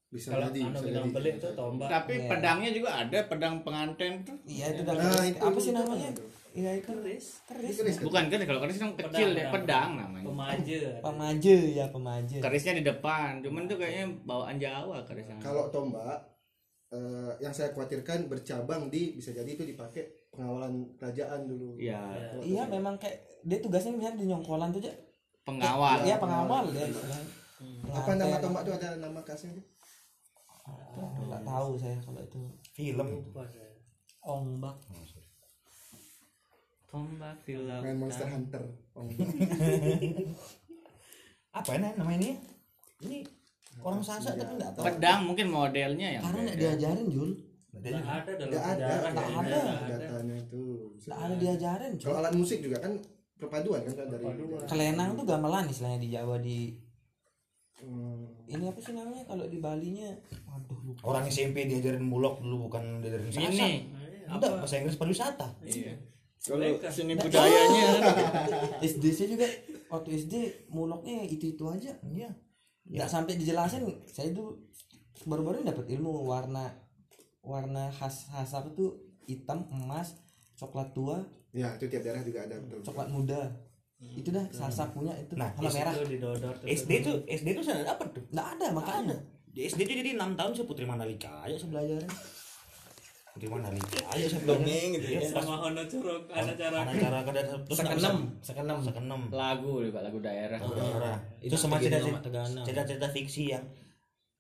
bisa kalau jadi, anu bisa jadi. tuh tombak Tapi Iya. pedangnya juga ada pedang pengantin tuh. Iya itu dalam Nah, itu apa sih namanya? Iya itu keris keris. Keris kan? Bukan keris kalau keris kan kecil ya, pedang namanya. pemaje Pemaje ya pemaje. Kerisnya di depan, cuman tuh kayaknya bawaan Jawa kerisnya. Kalau tombak eh, yang saya khawatirkan bercabang di bisa jadi itu dipakai pengawalan kerajaan dulu. Iya, Kalau Iya memang kayak dia tugasnya misalnya di nyongkolan tuh aja. pengawal. Iya pengawal ya. Apa nama tombak itu ada nama khasnya? tuh? Enggak tahu saya kalau itu. Film. Ombak. Tombak di Main. Monster Hunter. Oh, <laughs> Apa ini namanya ini? Ini orang Sasak tapi enggak tahu. Pedang mungkin modelnya yang Karena nggak beda. diajarin Jul. Nggak ada dalam ada, sejarah ya, ada. ada. Datanya itu. Nggak ada diajarin. Kalau alat musik juga kan perpaduan kan dari Perpaduan. Kelenang tuh gamelan istilahnya di Jawa di Hmm, ini apa sih namanya kalau di Balinya waduh lupa Orang SMP diajarin mulok dulu bukan diajarin Sasak. Ini. Enggak, bahasa Inggris pariwisata. Iya. Kalau seni budayanya SD saya juga waktu SD muloknya itu itu aja Iya. nggak sampai dijelasin saya tuh baru-baru ini dapat ilmu warna warna khas khas apa tuh hitam emas coklat tua Ya itu tiap daerah juga ada betul. coklat muda itu dah sasak punya itu Nah, sama merah itu didodor tuh SD tuh SD tuh saya dapat tuh. nggak ada makanya Di SD tuh jadi 6 tahun saya Putri Mandalika aja saya belajar. Putri Mandalika aja saya belajar. Dongeng gitu ya. sama Hono Curug ada cara Ada cara kada terus sekenem sekenem sekenem. lagu juga lagu daerah. Daerah. Itu Itu sama cerita cerita cerita fiksi yang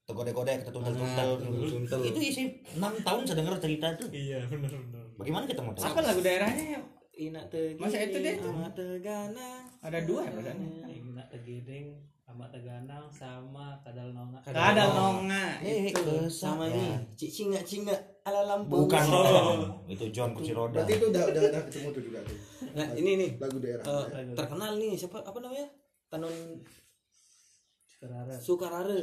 tergodek-godek tertuntel-tuntel Nah, tuntel. itu isi 6 tahun saya dengar cerita tuh iya benar benar bagaimana kita mau tahu apa lagu daerahnya Ina tegedeng, Masa itu deh? amat teganang. ada dua ya perasaan Ingat tegedeng amat teganang sama kadal nonga kadal nonga Eh, itu sama ini, cik cinga cinga ala Lampung. bukan Oh. itu John kursi roda berarti itu udah udah, udah ketemu tuh juga tuh Nah, ini nih lagu daerah terkenal nih siapa apa namanya? Tanun Sekarang Sukarare.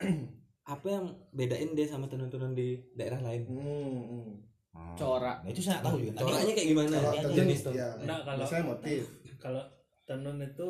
<clears throat> Apa yang bedain dia sama tenun-tenun di daerah lain? hmm, hmm. Hmm. Corak. Nah, itu saya nggak tahu juga Coraknya kayak gimana? kalau Iya, tenun jenis tuh. ya Enggak, kalau- biasanya motif <laughs> kalau tenun itu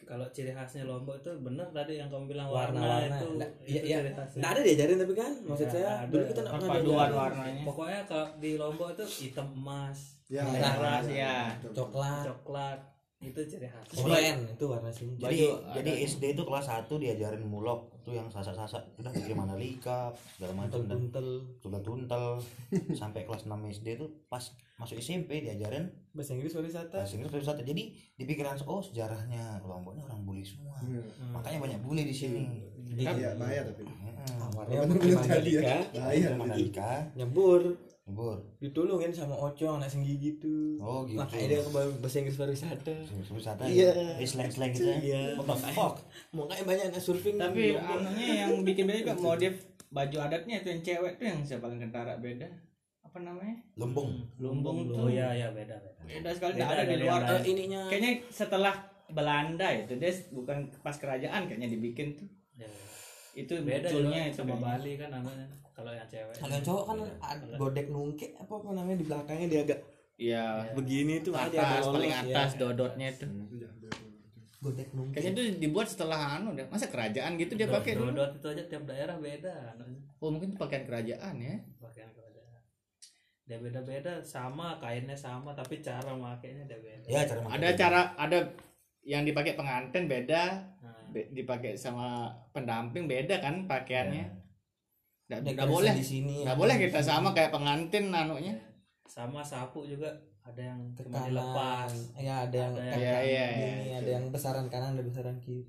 kalau ciri khasnya lombok itu benar tadi yang kamu bilang Warna-warna. warna, itu, Nah, itu iya, iya. ciri khasnya Nggak ada diajarin tapi kan maksud Ya, saya ada. dulu kita nggak pernah diajarin. warnanya pokoknya kalau di lombok itu hitam emas ya Merah, ya. coklat coklat itu ciri khas. Oranye itu warna sini jadi Baju jadi ada. SD itu kelas 1 diajarin mulok itu yang sasak-sasak udah bikin mandalika segala macam dan tuntel sudah tuntel <laughs> sampai kelas 6 SD itu pas masuk SMP diajarin bahasa Inggris pariwisata. bahasa Inggris pariwisata. Jadi di pikiran oh sejarahnya Lomboknya orang bully semua. Hmm. makanya banyak bully di sini. Iya, bahaya tapi. Heeh. awalnya Bener-bener pakai jadi ya. mandalika? Bahaya. Mandalika. Nyebur nyebur ditulungin sama ocong anak senggi gitu oh gitu. Makanya dia ke bahasa Inggris pariwisata. Pariwisata Iya. ya slang slang gitu ya? Iya. what the fuck? makanya banyak anak surfing. Tapi Lombok. anunya yang bikin beda juga modif baju adatnya itu yang cewek tuh yang siapa paling kentara beda. Apa namanya? Lumbung. Lumbung oh tuh. iya iya beda beda. Beda sekali Beda ada di luar ininya kayaknya setelah Belanda itu dia bukan pas kerajaan kayaknya dibikin tuh. Ya, itu beda munculnya itu sama. Bali kan namanya kalau yang cewek kalau yang cowok kan ada godek nungke apa apa namanya di belakangnya dia agak Iya, begini tuh ada atas lolos, paling ya. atas dodotnya itu. godek nungke Kayaknya itu dibuat setelah anu deh. Masa kerajaan gitu dia pakai dulu? dodot itu aja tiap daerah beda anunya, Oh, mungkin itu pakaian kerajaan ya. pakaian kerajaan dia beda beda sama kainnya sama tapi cara makainya dia beda ya cara Ada cara ada yang dipakai pengantin beda, Nah, be- dipakai sama pendamping beda kan pakaiannya. Nggak nggak boleh. di sini Nggak boleh kita sini. sama kayak pengantin anunya. sama sapu juga ada yang ke cuma kanan dilepas ya ada yang Ada yang- iya, gini, iya. ada yang besaran kanan ada besaran kiri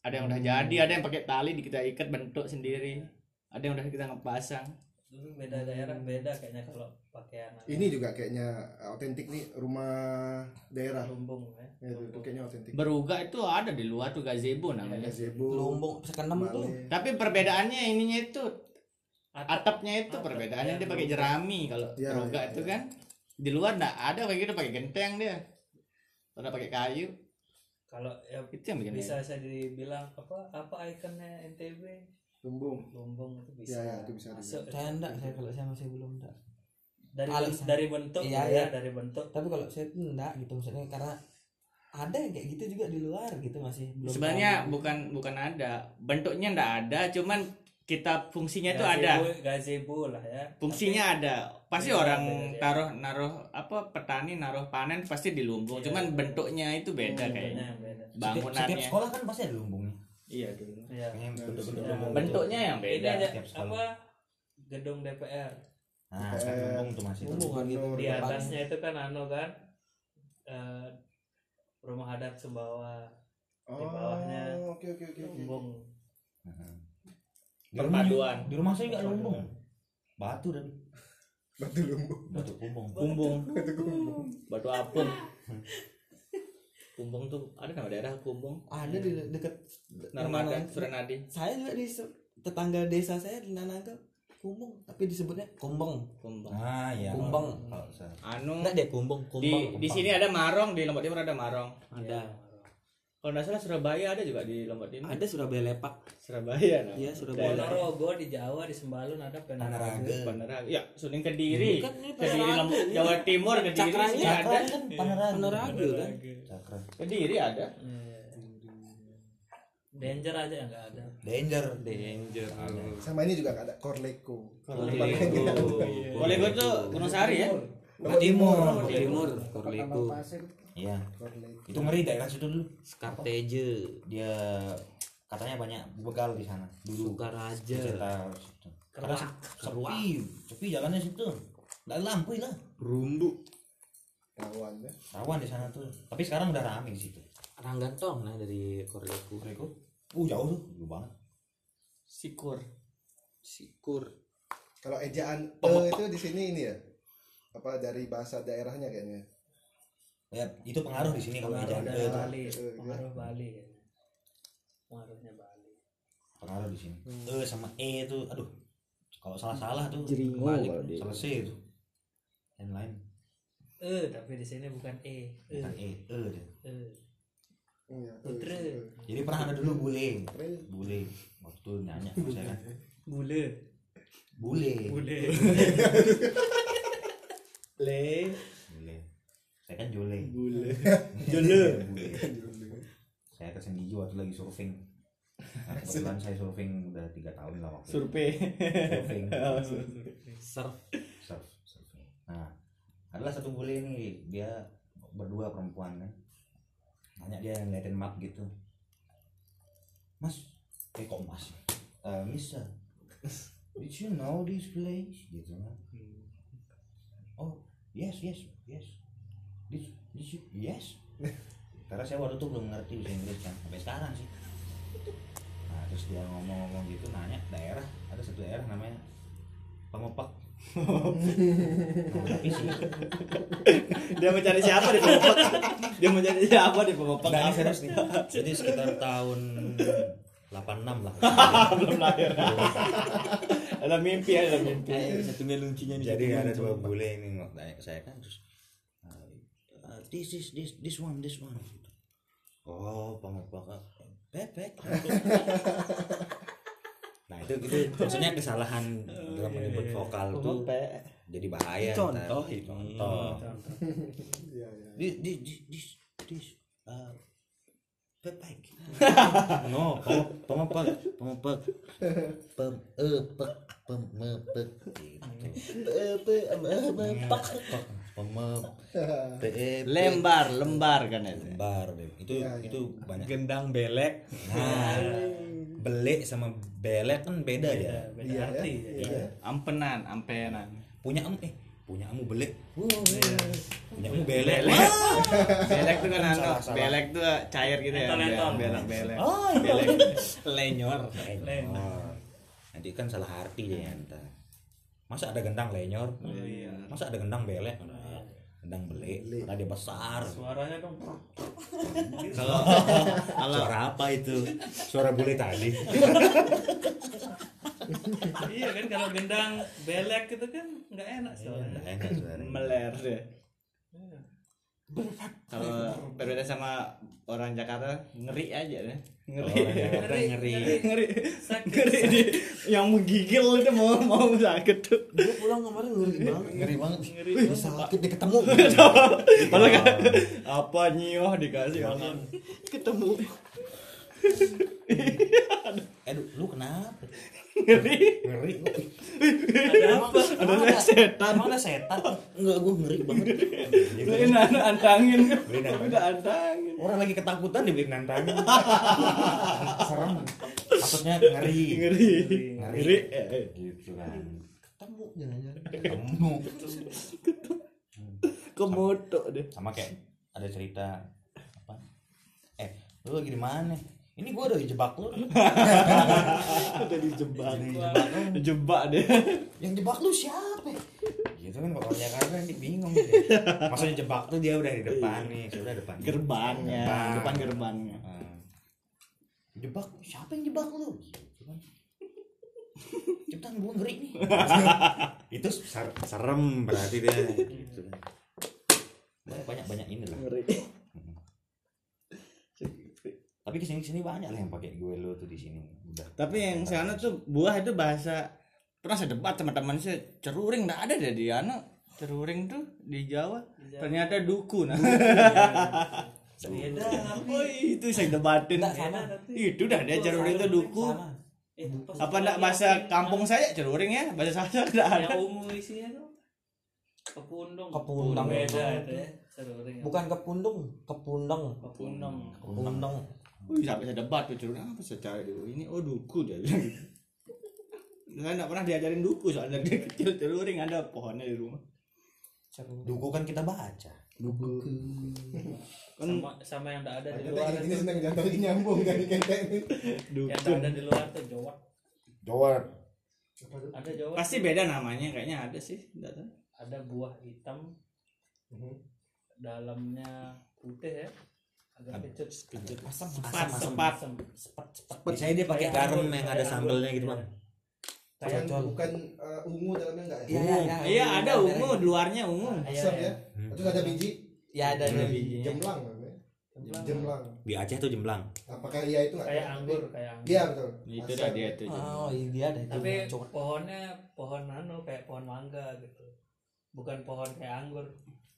Ada yang udah jadi, ada yang pakai tali di- kita ikat bentuk sendiri. Ada yang udah kita ngepasang. Dulu beda daerah beda kayaknya kalau pakaian. Ini juga kayaknya otentik nih rumah daerah. Lumbung ya. Ya, itu, itu kayaknya otentik Beruga itu ada di luar tuh gazebo namanya. gazebo lumbung sekenem tuh. Tapi perbedaannya ininya itu Atap. atapnya itu Atap, perbedaannya ya, dia pakai jerami kalau Ya, beruga ya, itu ya. kan. Di luar nggak ada kayak gitu pakai genteng dia. Pernah pakai kayu. Kalau ya itu yang bikin bisa saya dibilang apa apa ikonnya NTB lumbung. Lumbung itu bisa. Ya, ya, itu bisa masuk saya enggak saya kalau saya masih belum enggak dari Alasan. dari bentuk Iya, ya iya. dari bentuk. Tapi kalau saya tuh enggak gitu maksudnya karena ada yang kayak gitu juga di luar gitu masih belum sebenarnya tahu. bukan bukan ada. Bentuknya nggak ada cuman kita fungsinya itu ada. gazebo lah ya. Fungsinya ada. Pasti Beda, orang beda, ya. taruh naruh apa petani naruh panen pasti di lumbung. Iya. cuman bentuknya itu beda Tapi kayaknya. beda setiap, setiap bangunannya sekolah kan pasti ada lumbungnya iya dulu Iya. Kayaknya bentuk-bentuk Ya. bentuknya yang Ini beda ada setiap sekolah. apa? Gedung DPR nah kan lumbung tuh masih lumbung kan gitu di atasnya itu kan anu kan eh, rumah adat Sumbawa Di bawahnya. Oh, oke oke oke oke. lumbung. Heeh. di rumah perpaduan. di rumah saya nggak lumbung. Batu tadi. Batu lumbung. Batu kumbung. Kumbung batu lumbung batu apung <laughs> kumbung tuh ada nama daerah kumbung ada di dekat Narmada. Suranadi saya juga di tetangga desa saya di Nanangka kumbung tapi disebutnya kumbeng kumbung ah iya. Saya anu enggak dia kumbeng di kumbeng di sini ada marong di Lombok Timur ada marong. Ada kalau nggak salah Surabaya ada juga di Lombok Timur. Ada Surabaya lepak. Surabaya no? iya Surabaya Ponorogo di Jawa di Sembalun ada Panaraga. Panaraga ya Suning Kediri. Kediri Lombok. Jawa Timur Kediri Cakranya ada. Cakra kan panaraga Panaraga kan cakra. Kediri ada. Iya. Danger aja yang nggak ada. Danger. Danger sama ini juga ada. Korleko. Korlego Korlego tuh Gunung Sari ya? Timur. Timur. Korleko iya. Itu. Ngeri daerah situ dulu Skarteje dia katanya banyak begal di sana. Dulu. Sukaraja. Karena sepi sepi jalannya situ. Nggak ada lampu lah. Rumbu kawan ya. Rawan di sana tuh. Tapi sekarang udah rame di situ. Ranggantong nah dari Korleko Mereka uh jauh tuh. Jauh banget. Sikur. Sikur. Kalau ejaan e itu di sini ini ya. Apa dari bahasa daerahnya kayaknya. Ya itu pengaruh di sini kalau dari e itu. Bali. Eh, pengaruh Bali ya. pengaruhnya Bali. Pengaruh di sini. E sama e itu aduh. Kalau salah salah tuh Jeringo balik kalau dia. selesai itu. Yang lain. Eh tapi di sini bukan e. E. Bukan e e dia. e. Iya. Putra. e, jadi pernah ada dulu bule. E. bule. Waktu nyanyi saya kan. Bule. Bule. Bule. Le bule <laughs> saya kan jole. Bule. <laughs> Jole. Bule saya ke Senggigi waktu lagi surfing. Nah, kebetulan saya surfing udah tiga tahun lah waktu survei. Surfing. <laughs> Oh, survei. surf. Surf surfing. Nah adalah satu bule nih dia berdua perempuan kan. Nanya dia ngeliatin map gitu. Mas eh kok mas? Eh mister did you know this place? Gitu kan. Oh yes yes yes this this yes. <laughs> Karena saya waktu itu belum ngerti bahasa Inggris kan sampai sekarang sih. Nah terus dia ngomong-ngomong gitu nanya daerah? Ada satu daerah namanya Pemepak Nah, tapi sih. Dia mau cari siapa di pemepak dia mau cari siapa di Enggak ini serius nih. Jadi sekitar tahun 86 lah. <laughs> belum lahir. Ada mimpi ada mimpi. Satunya lucunya nih. Jadi ada dua bule ini nggak tanya ke saya kan terus uh, this is this this one this one. Oh, pemepak bebek. <laughs> Nah itu itu maksudnya kesalahan dalam menyebut vokal tuh jadi bahaya. Contoh ntar. Contoh. Iya, iya. This this this this, uh, bebek. <laughs> no, pem pemepak pemepak pem epek pemepek gitu. Pemepak pemep <laughs> lembar lembar kan itu. Lembar deh. itu Iya, iya. itu banyak. Gendang belek. Nah belek sama belek kan beda ya. beda Iya, arti. ya. ya. Iya. ampenan ampenan. Punya em eh punya kamu belek. Punya kamu belek. Belek. Belek tuh kan anu belek tuh cair gitu ya. Belek belek. Oh, belek. Lenyor. Lenyor. Nanti kan salah arti deh ntar masa ada gendang lenyor? Iya. masa ada gendang belek gendang belek karena dia besar. Suaranya dong. Kalau <laughs> kalau suara apa itu? Suara bule tadi. Iya kan kalau gendang belek gitu kan nggak enak soalnya Nggak enak suaranya. Meler deh kalau berbeda sama orang Jakarta ngeri aja deh. Ngeri. Orang Jakarta ngeri. ngeri. sakit. Ngeri. Di yang menggigil itu mau mau sakit tuh. Gue pulang kemarin ngeri banget. ngeri banget. Ngeri. Wih, sakit dia <laughs> ketemu. Kan apa nyoh dikasih makan ketemu. eh lu, lu kenapa ngeri. Ngeri. Ada apa? Ada setan. Emang ada setan? Enggak gua ngeri banget. Beliin anak antangin Beliin antangin. udah antangin orang lagi ketakutan dibeliin nantangin serem. Maksudnya ngeri. Ngeri. Ngeri. Ngeri. Gitu kan. Ketemu jangan-jangan. ketemu. Kemoto deh. Sama kayak ada cerita apa? Eh lu lagi di mana ini gua udah dijebak lu. <laughs> Udah dijebak. Dijebak. Deh yang jebak lu siapa? Gitu kan kalau orang Jakarta nanti bingung gitu. maksudnya jebak tuh dia udah di depan nih sudah depan. Gerbangnya Gerbang. depan gerbangnya Hmm. jebak siapa yang jebak lu? Gitu kan. Cepetan gua ngeri nih. <laughs> Itu ser- serem berarti dia. Gitu kan banyak banyak ini lah. Ngeri tapi di sini sini banyak lah yang pakai gue lo tuh di sini. Udah. Tapi yang sana tuh buah itu bahasa pernah saya debat teman-teman saya ceruring nggak ada deh di ano ceruring tuh di Jawa. Ternyata duku nah. Beda oh itu saya debatin. Nggak, sama. itu dah dia ceruring itu duku. Sama. Eh, apa enggak bahasa kampung saya ceruring ya? Bahasa saya enggak ada. yang ungu isinya tuh kepundung. Kepundang. beda itu ya Bukan kepundung, kepundang. kepundung Kepundang. Wih, sampai saya debat tuh ceruring apa saya cari? Dulu ini oh duku dia bilang. Gitu saya enggak pernah diajarin duku soalnya dia kecil ceruring ada pohonnya di rumah. Duku kan kita baca. Buku. sama sama yang enggak ada di luar yang ini itu seneng jatuh nyambung dari ketek nih. yang enggak ada di luar tuh jawab tuh? ada jawa pasti beda namanya kayaknya ada sih nggak tahu. ada buah hitam. Mhm. Dalamnya putih ya agak kecut Kecut. Asam, sepat asam, sepat asam sepat sepat Biasanya dia pakai Kayak garam yang kayak ada sambelnya gitu bang. Bukan, Cocol. bukan uh, ungu dalamnya enggak ya? Iya, iya, iya. iya ada ungu luarnya ungu Iya, Asam ya. Hmm. Terus ada biji. Ya ada Ada ada. bijinya. Jemlang namanya. Jemlang. Jemlang. Di Aceh tuh jemblang. Apakah iya itu kayak anggur kayak anggur Iya betul. itu dah dia tuh Oh, iya itu. tapi pohonnya pohon anu kayak pohon mangga gitu bukan pohon kayak anggur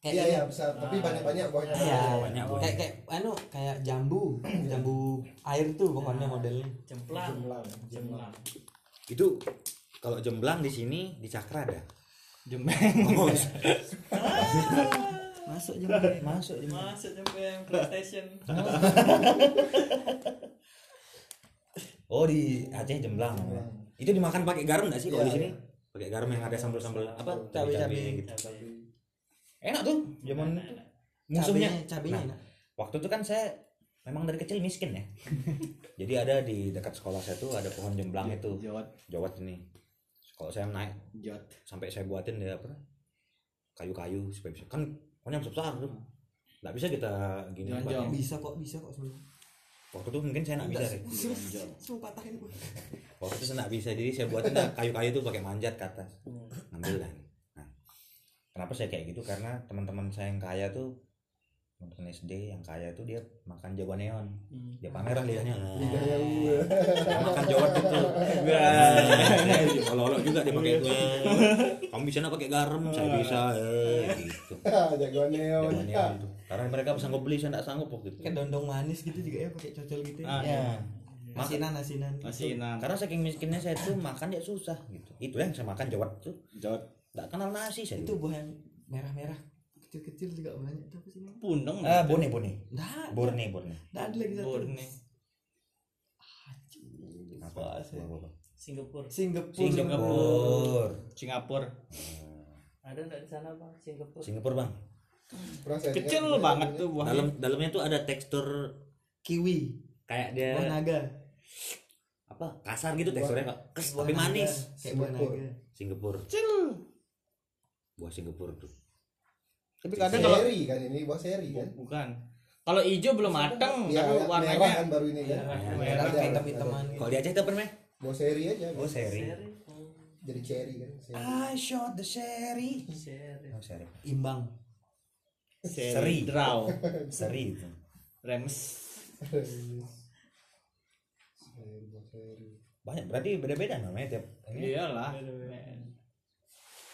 Kayak Iya iya besar. Tapi Ah. banyak-banyak buahnya. Iya, Banyak, kayak kayak anu kayak jambu, jambu air tuh pokoknya Nah. modelnya. jemplang Jemlang. jemplang Itu kalau jemblang di sini di Cakra ada. jembeng Oh, Masuk jambu. masuk masuk jemplang PlayStation <laughs> Oh di Aceh jemblang. Itu dimakan pakai garam nggak sih kalau Iya, di sini? iya. Pakai garam yang ada sambal-sambal apa? Cabai-cabai. cabai gitu. Enak tuh zaman Enak, itu. enak. Musuhnya. Cabenya, cabenya Nah, enak. waktu itu kan saya memang dari kecil miskin ya. <laughs> Jadi ada di dekat sekolah saya tuh ada pohon jemblang itu. jawat Jawat ini. Kalau saya naik jawat sampai saya buatin dia apa? Kayu-kayu supaya bisa kan pohonnya besar tuh. Nggak bisa kita gini. Jonjong. buatnya. Bisa kok, bisa kok sebenarnya. Waktu itu mungkin saya nggak bisa deh. <laughs> Waktu itu saya nggak bisa jadi saya buatin kayu-kayu tuh pakai manjat ke atas. Hmm. Ngambil dah. Kenapa saya kayak gitu? Karena teman-teman saya yang kaya tuh teman-teman SD yang kaya tuh dia makan jawa neon. Hmm. Dia pamer lah lidahnya. Makan <laughs> jawat gitu. Kalau juga dia pakai itu. Kamu bisa pakai garam? Saya bisa. Eh, gitu. <laughs> Jawa neon itu. Karena mereka sanggup beli, saya nggak sanggup waktu itu. Kayak dondong manis gitu juga ya pakai cocol gitu. Ah, Ya. Asinan, asinan. masih enam Karena saking miskinnya saya tuh makan ya susah gitu. Itu yang saya makan jawat tuh. jawat Nggak kenal nasi saya. Itu buah yang merah-merah kecil-kecil juga banyak tuh apa sih namanya? pundeng Ah, bone bone. Nggak, Borne borne. nggak ada lagi satu. Borne. Apa? Apa sih? Singapura Singapura. Singapura. Singapura ada nggak di sana bang Singapura Singapura bang. Pernah saya kecil banget tuh buahnya Dalam dalamnya tuh ada tekstur Kiwi. kayak dia Buah naga. apa kasar gitu teksturnya kok tapi manis. Kayak buah Singapura. naga. Singapura. kecil Buah Singapura tuh. tapi kadang kalau Seri kan ini buah seri kan. bukan kalau hijau belum matang Iya, tapi merah warnanya kan baru ini kan. Merah. Merah Ada, kayak ada, hitam-hitaman gitu. Kalau di Aceh itu apa? Buah seri aja. Oh seri. Seri. Jadi cherry kan. Seri. I shot the seri. Seri. Oh seri. Imbang. Seri. draw Seri itu. rems Seri, buah seri. Banyak berarti beda-beda namanya tiap ini. iyalah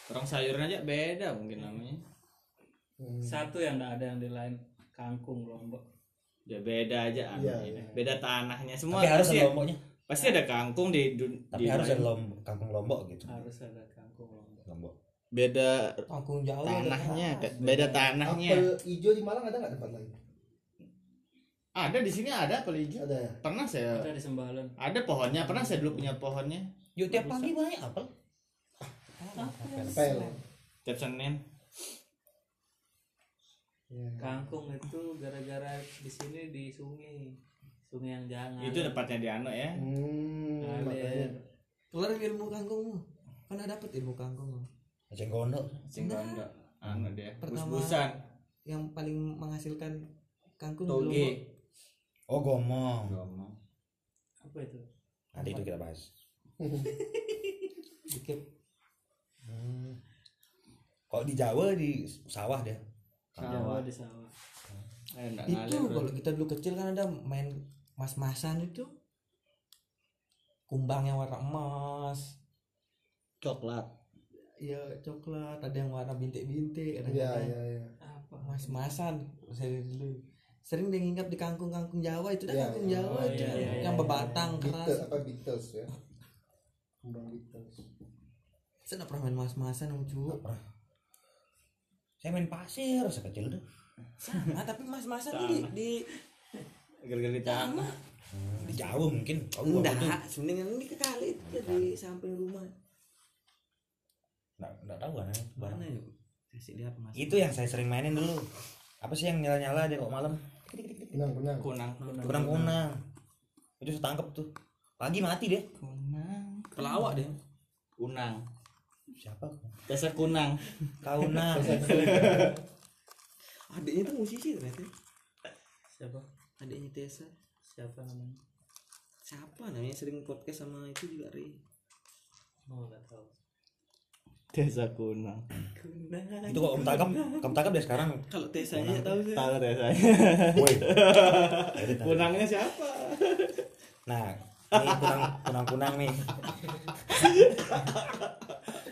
orang sayurnya aja beda mungkin namanya Hmm. satu yang nggak ada yang di lain kangkung lombok ya beda aja anehnya. iya. beda tanahnya semua Tapi harus pasti, ada lomboknya. pasti ada kangkung di, dun- Tapi di harus lain. ada lombok, kangkung lombok gitu. harus ada kangkung lombok Lombok. beda Kangkung Jawa. tanahnya ada. beda tanahnya Apel hijau di Malang ada nggak tempat lain? ada di sini ada apel hijau Ada ya. pernah saya ada di sembalun ada pohonnya pernah saya dulu punya pohonnya Yuk tiap pagi banyak apel. Apel. tiap senin Ya. kangkung itu gara-gara di sini di sungai sungai yang jangan itu tempatnya di Ano ya Hmm, Keluar ilmu kangkungmu. Kan ada dapat ilmu kangkung. Aceh gondok. Singgondo Ano dia Pertama- bus-busan Yang paling menghasilkan kangkung toge Oh gomong. Ngomong. apa itu Nanti itu kita bahas. <laughs> Dikit. Hmm. Kalau di Jawa di sawah dia. sawah di sawah Eh, itu ngalir, kalau kita dulu kecil kan ada main mas-masan itu kumbang yang warna emas coklat ya coklat ada yang warna bintik-bintik ada Iya, yang iya, iya. apa mas-masan saya dulu sering dia nginap di kangkung-kangkung Jawa itu dah Iya, kangkung iya. Jawa Oh, itu iya, iya, yang iya. bebatang Beatles keras apa Beatles ya? Kembang Beatles. Saya pernah main mas-masan sama cu Saya main pasir sekecil tuh. sama tapi mas-masan di di gara-gara di Hmm, Di Jawa mungkin. Tuh enggak sebenarnya ini ke kali itu di samping rumah nggak nggak tahu kan. mana yuk kasih lihat mas Itu yang saya sering mainin dulu. Apa sih yang nyala-nyala dia kok malam? Benang, benang. kunang Kunang-kunang. Itu saya tangkep tuh. Pagi mati dia. kunang pelawak deh Kunang. Siapa Tesa Kunang. kauna adiknya tuh musisi ternyata siapa? Adiknya Tessa. Siapa namanya? Siapa namanya? Sering podcast sama itu juga Ri. Oh nggak tahu. Tesa Kunang. itu kok kamu tangkap? Kamu tangkap deh sekarang. Kalau Tessa nya tahu sih. Tahu Tesa. woi. <laughs> Kunangnya siapa? nah ini kunang kunang kunang nih <laughs>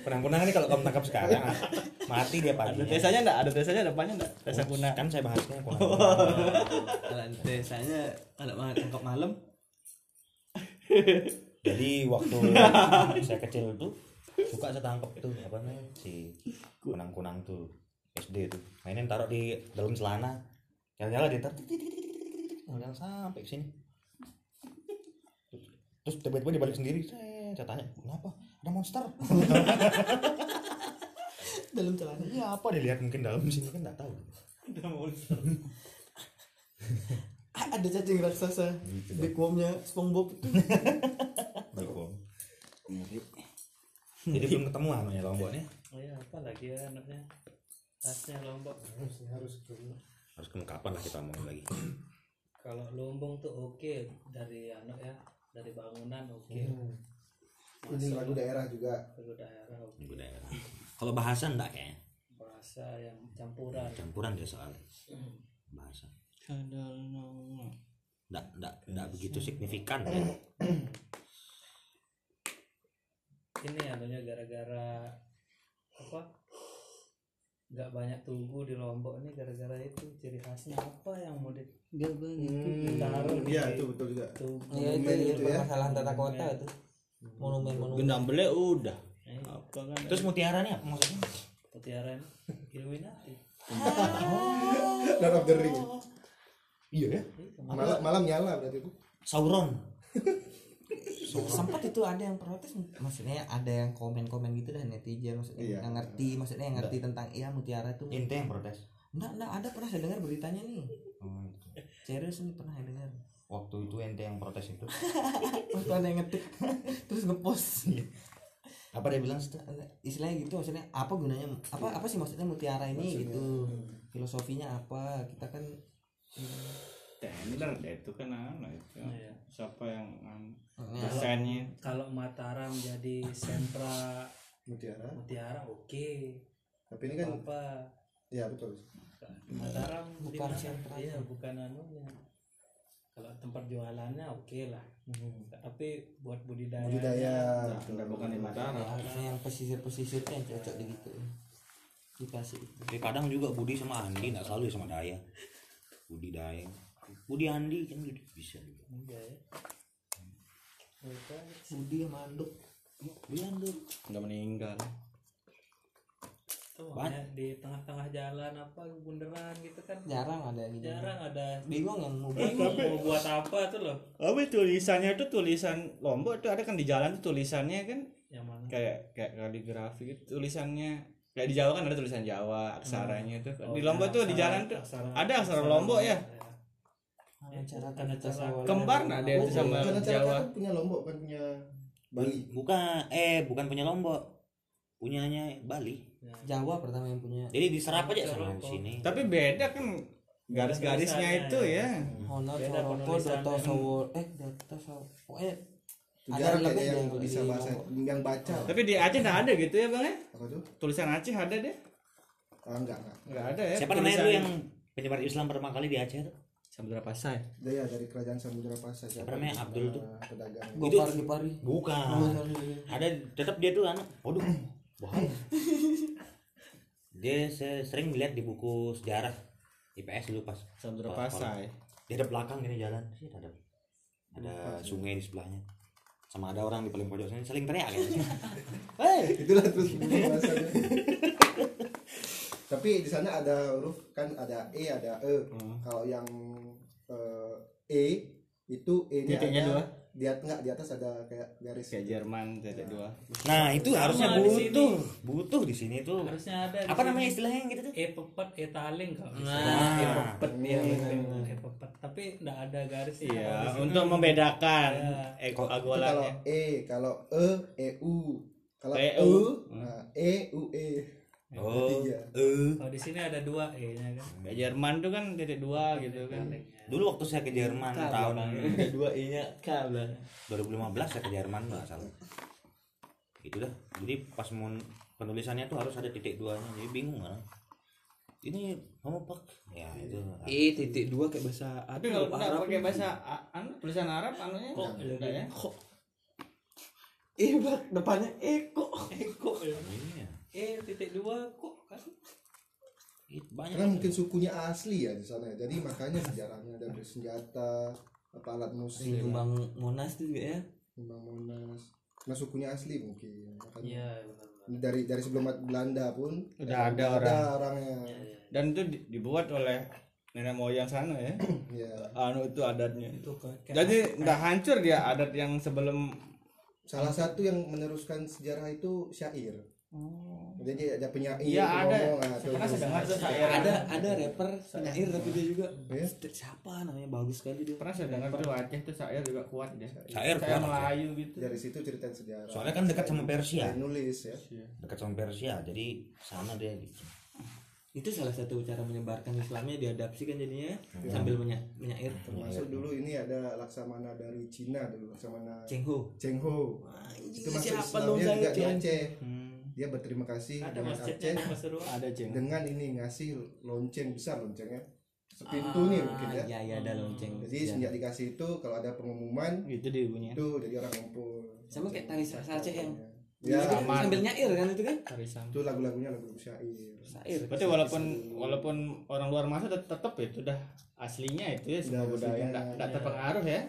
kunang kunang ini kalau kamu tangkap sekarang mati dia Ada pagi Tesanya enggak? Ada Tesanya depannya enggak? Tesa Kunang. kan saya bahasnya kunang kunang kalau Tessa nya kalau mau tangkap malam. Jadi waktu saya kecil tuh suka saya tangkap tuh apa namanya si kunang kunang tuh SD tuh. Mainin taruh di dalam celana jalan-jalan dia taruh sampai sini. Terus tiba-tiba dia balik sendiri saya saya tanya kenapa ada monster. <laughs> Dalam celana. Iya apa dia lihat mungkin dalam sini kan nggak tahu. <laughs> Ah, ada cacing raksasa. Di kuamnya SpongeBob. Itu jadi belum ketemu namanya lomboknya oh ya apa lagi ya anaknya? Khasnya lombok. Harus harus harus ke kapan lah kita ngomongin lagi? Kalau lombok tuh oke dari anak ya dari bangunan oke ini lagu daerah juga. Lagu daerah Lagu daerah. kalau bahasa enggak kayaknya bahasa yang campuran. Campuran dia soalnya. Bahasa. Enggak enggak enggak begitu signifikan. Ya. <clears throat> ini anunya gara-gara apa? Nggak banyak tugu di lombok ini gara-gara itu ciri khasnya apa yang mau di ditaruh di iya itu betul juga. Tugu ya itu, ya, itu ya. permasalahan tata kota itu monumen monumen Gendam bele udah. Eh, Apa kan? terus mutiara nih apa maksudnya? Mutiara ini Illuminati Lord <laughs> of the Ring. Iya ya. Malam malam nyala berarti itu. Sauron. <laughs> Sempat itu ada yang protes. Maksudnya ada yang komen-komen gitu dah netizen maksudnya Iya. yang ngerti maksudnya yang ngerti tentang iya mutiara itu. Ente yang protes? Enggak enggak ada pernah saya dengar beritanya nih. Oh, gitu. serius nih pernah saya dengar waktu itu ente yang protes itu. <laughs> Waktu ada yang ngetik. <laughs> Terus ngepost. Apa dia bilang istilahnya gitu maksudnya apa gunanya? Apa apa sih maksudnya mutiara ini gitu? filosofinya apa? Kita kan Ya, ini kan itu kan anu itu. Iya. Siapa yang anu, ya, desainnya? kalau Mataram jadi sentra mutiara? Mutiara oke. Tapi ini kan apa ya betul. Mataram Bukan mana? sentra. iya bukan anunya kalau tempat jualannya oke lah. Tapi buat budidaya budidaya Nah, bukan di Mataram. harusnya yang pesisir-pesisirnya yang cocok di gitu. Dikasih. Tapi kadang juga Budi sama Andi nggak selalu sama Daya. Budi Daya. Budi Andi kan gitu bisa juga. Iya ya. Budi yang manduk Budi Andi Enggak meninggal. Tuh makanya di tengah-tengah jalan apa bundaran gitu kan. Jarang ada yang gitu. Jarang ada. Bingung yang mau bingung mau buat apa tuh loh. Apa tulisannya itu tulisan Lombok itu ada kan di jalan tuh tulisannya kan? Yang mana? Kayak kayak kaligrafi gitu tulisannya. Kayak di Jawa kan ada tulisan Jawa aksaranya itu Oh, di Lombok tuh di aksara- jalan tuh aksara- ada aksara Lombok ya. Cara Tanda cara kembar nah dia itu sama Jawa? Punya lombok kan punya Bali. Bukan eh bukan punya Lombok punyanya Bali. Jawa pertama yang punya. Jadi diserap aja sama di sini. Tapi beda kan garis-garisnya itu ya. Honor Beda Soroko penulisannya. Doto Sowo eh Doto Sowo Itu Ada jarang lebih kayaknya yang bisa bahasa yang baca. Tapi di Aceh nggak ada gitu ya bang ya? Tulisan Aceh ada deh. Ah, enggak enggak nggak ada ya siapa namanya tuh yang penyebar Islam pertama kali di Aceh tuh? Samudra Pasai. Dia dari kerajaan Samudra Pasai. Siapa namanya? itu? Abdul tuh. Pedagang. Gopar Gipari Oh, bukan. Sorry. ada tetap dia tuh anak waduh bahaya dia se- sering melihat di buku sejarah IPS dulu pas Samudra Kalau- Pasai. di ada belakang gini jalan. Sih ada ada sungai di sebelahnya. Sama ada orang di paling pojok sini saling teriak <laughs> kayaknya. Hei! itulah terus <laughs> tapi di sana ada huruf kan ada e ada e. Hmm. kalau yang eh, e itu e nya Titiknya dua. di atas enggak di atas ada kayak garis kayak Jerman titik dua Nah, itu harusnya di butuh. Butuh di sini tuh. harusnya ada Apa sini. namanya istilahnya yang gitu tuh? e pepet e taling kalau Nah. e pepet ya e pepet tapi enggak ada garis iya untuk membedakan eh, Itu kalau e kalau e e u kalau E, e U. nah, e u e Oh. Eh. kalau di sini ada dua e nya kan kayak Jerman tuh kan titik dua gitu kan Dulu waktu saya ke Jerman tahun ada dua e nya k belakang 2015 saya ke Jerman nggak salah. Itu dah. Jadi pas mau penulisannya tuh harus ada titik duanya. Jadi bingung kan. Ini kamu pak? Ya itu. e titik dua kayak bahasa tapi kalau nggak pakai bahasa a- anu tulisan Arab anunya Kok enggak ya kok eh bak depannya e kok e kok ya Iya. e titik dua kok kan Itu banyak. karena mungkin sukunya asli ya di sana ya. jadi makanya sejarahnya ada bersenjata apa alat musik. Tumbang Monas tuh juga ya? Kembang Monas. Karena sukunya asli mungkin. Makanya iya benar dari dari sebelum Belanda pun Udah eh, ada orang. ada orangnya. Dan itu di- dibuat oleh nenek moyang sana ya? <clears throat> Ya anu itu adatnya. Itu kayak jadi nggak hancur dia adat yang sebelum salah satu yang meneruskan sejarah itu syair jadi ada penyair Iya, ada. ngomong, ah, tuh. saya dengar ada ada rapper penyair tapi dia juga Ya? siapa namanya bagus sekali dia pernah saya dengar tuh Aceh tuh syair juga kuat dia Syair saya kuat, Melayu gitu dari situ ceritain sejarah Soalnya kan dekat sama Persia. Saya nulis ya Dekat sama Persia. Jadi sana dia gitu. itu salah satu cara menyebarkan Islamnya diadapsi kan jadinya sambil menya menyair termasuk dulu ini ada laksamana dari Cina dulu laksamana Cheng Ho Cheng Ho itu masuk siapa dong Islamnya juga di? Aceh Hmm. Dia berterima kasih ada dengan Aceh ada ceng. dengan ini ngasih lonceng besar loncengnya. Sepintu nih mungkin ya. Ya ya ada lonceng jadi Ya. sejak dikasih itu kalau ada pengumuman gitu dia bunyinya. itu jadi orang ngumpul. Sama kayak tari Sasa Aceh yang ya. Itu kan aman. sambil nyair kan itu kan? Tarisan. itu lagu-lagunya lagu syair. Syair. Berarti walaupun walaupun orang luar masuk tet- tetap itu dah aslinya itu ya semua Udah budaya enggak enggak terpengaruh ya.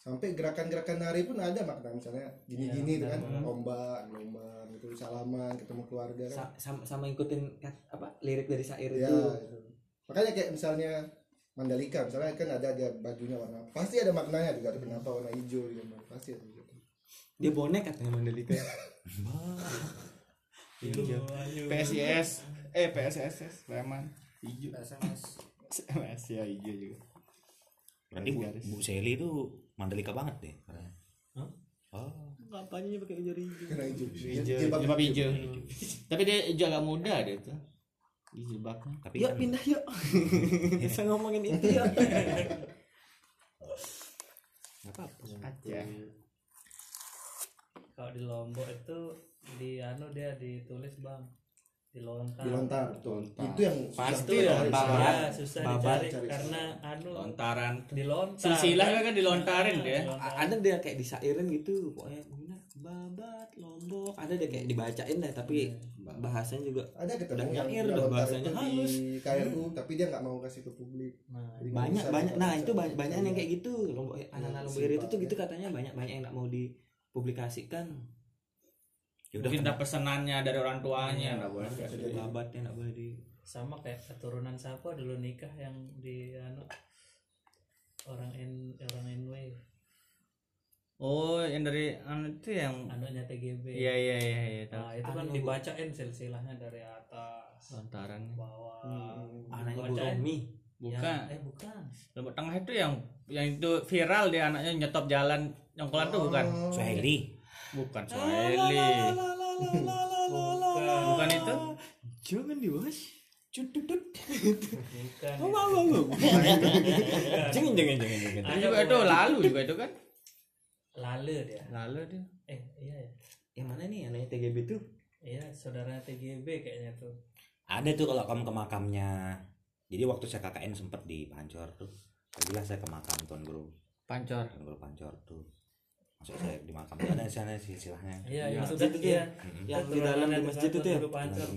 sampai gerakan-gerakan nari pun ada makna misalnya gini-gini Iya, itu kan ombak gelombang gitu salaman ketemu keluarga kan Sa- sama, sama ikutin apa lirik dari syair ya itu itu. makanya kayak misalnya Mandalika misalnya kan ada dia bajunya warna pasti ada maknanya juga ada kenapa warna hijau gitu pasti ada gitu. dia bonek katanya Mandalika <laughs> Hijau. PSIS eh PSSS Sleman hijau. SMS ya hijau juga. Berarti Bu, Garis. Bu Seli itu Mandalika banget deh. katanya. Oh. Ngapainnya pakai hijau hijau kena hijau Hijau, Jilbab hijau. Tapi dia hijau agak muda dia tuh. Di jilbabnya. Tapi yuk kan pindah yuk <laughs> bisa ngomongin itu yuk nggak <laughs> apa-apa. Aceh. kalau di Lombok itu di anu dia ditulis bang di lontar dilontar betul Lontar. itu yang Pasti lontar. ya susah Babat dicari cari. karena anu Lontaran. dilontar Silsilah kan dilontarin dia. Dilontarin. ada dia kayak disairin gitu pokoknya babat lombok ada dia kayak dibacain deh tapi bahasanya juga ada ketemu Udah yang nyair, lontar bahasanya halus. di KRU tapi dia nggak mau kasih ke publik nah, Jadi banyak banyak nah itu banyak banyak yang kayak gitu lombok anak-anak lombok itu tuh gitu katanya banyak banyak yang nggak mau dipublikasikan Ya udah Mungkin dah pesanannya dari orang tuanya enggak boleh. Ada babatnya nggak boleh di sama kayak keturunan siapa dulu nikah yang di anu orang N orang NW Oh, yang dari anu itu yang anaknya TGB Iya iya iya iya nah itu kan Anu. dibacain silsilahnya dari atas Lontaran. bawah anaknya Bu. Romi Bukan. Yang- eh bukan Lombok Tengah itu yang yang itu viral dia anaknya nyetop jalan nyongkolan tuh bukan? Oh. Suhaili. Bukan Swahili. bukan Bukan itu? jangan dibahas cututut bukan jangan jangan jangan jangan Itu juga itu lalu juga itu kan? lale dia Lalu dia. eh iya ya yang mana nih anaknya TGB tuh iya saudaranya TGB kayaknya tuh Ada tuh kalau kamu ke makamnya. Jadi waktu saya KKN sempet di Pancor tuh. Pergilah saya ke makam Tuan Guru. Pancor. Tuan Guru Pancor tuh. Masuk saya di makam tuh ada di sana silsilahnya. iya Iya. yang sudah Itu dia yang di dalam di masjid itu ya.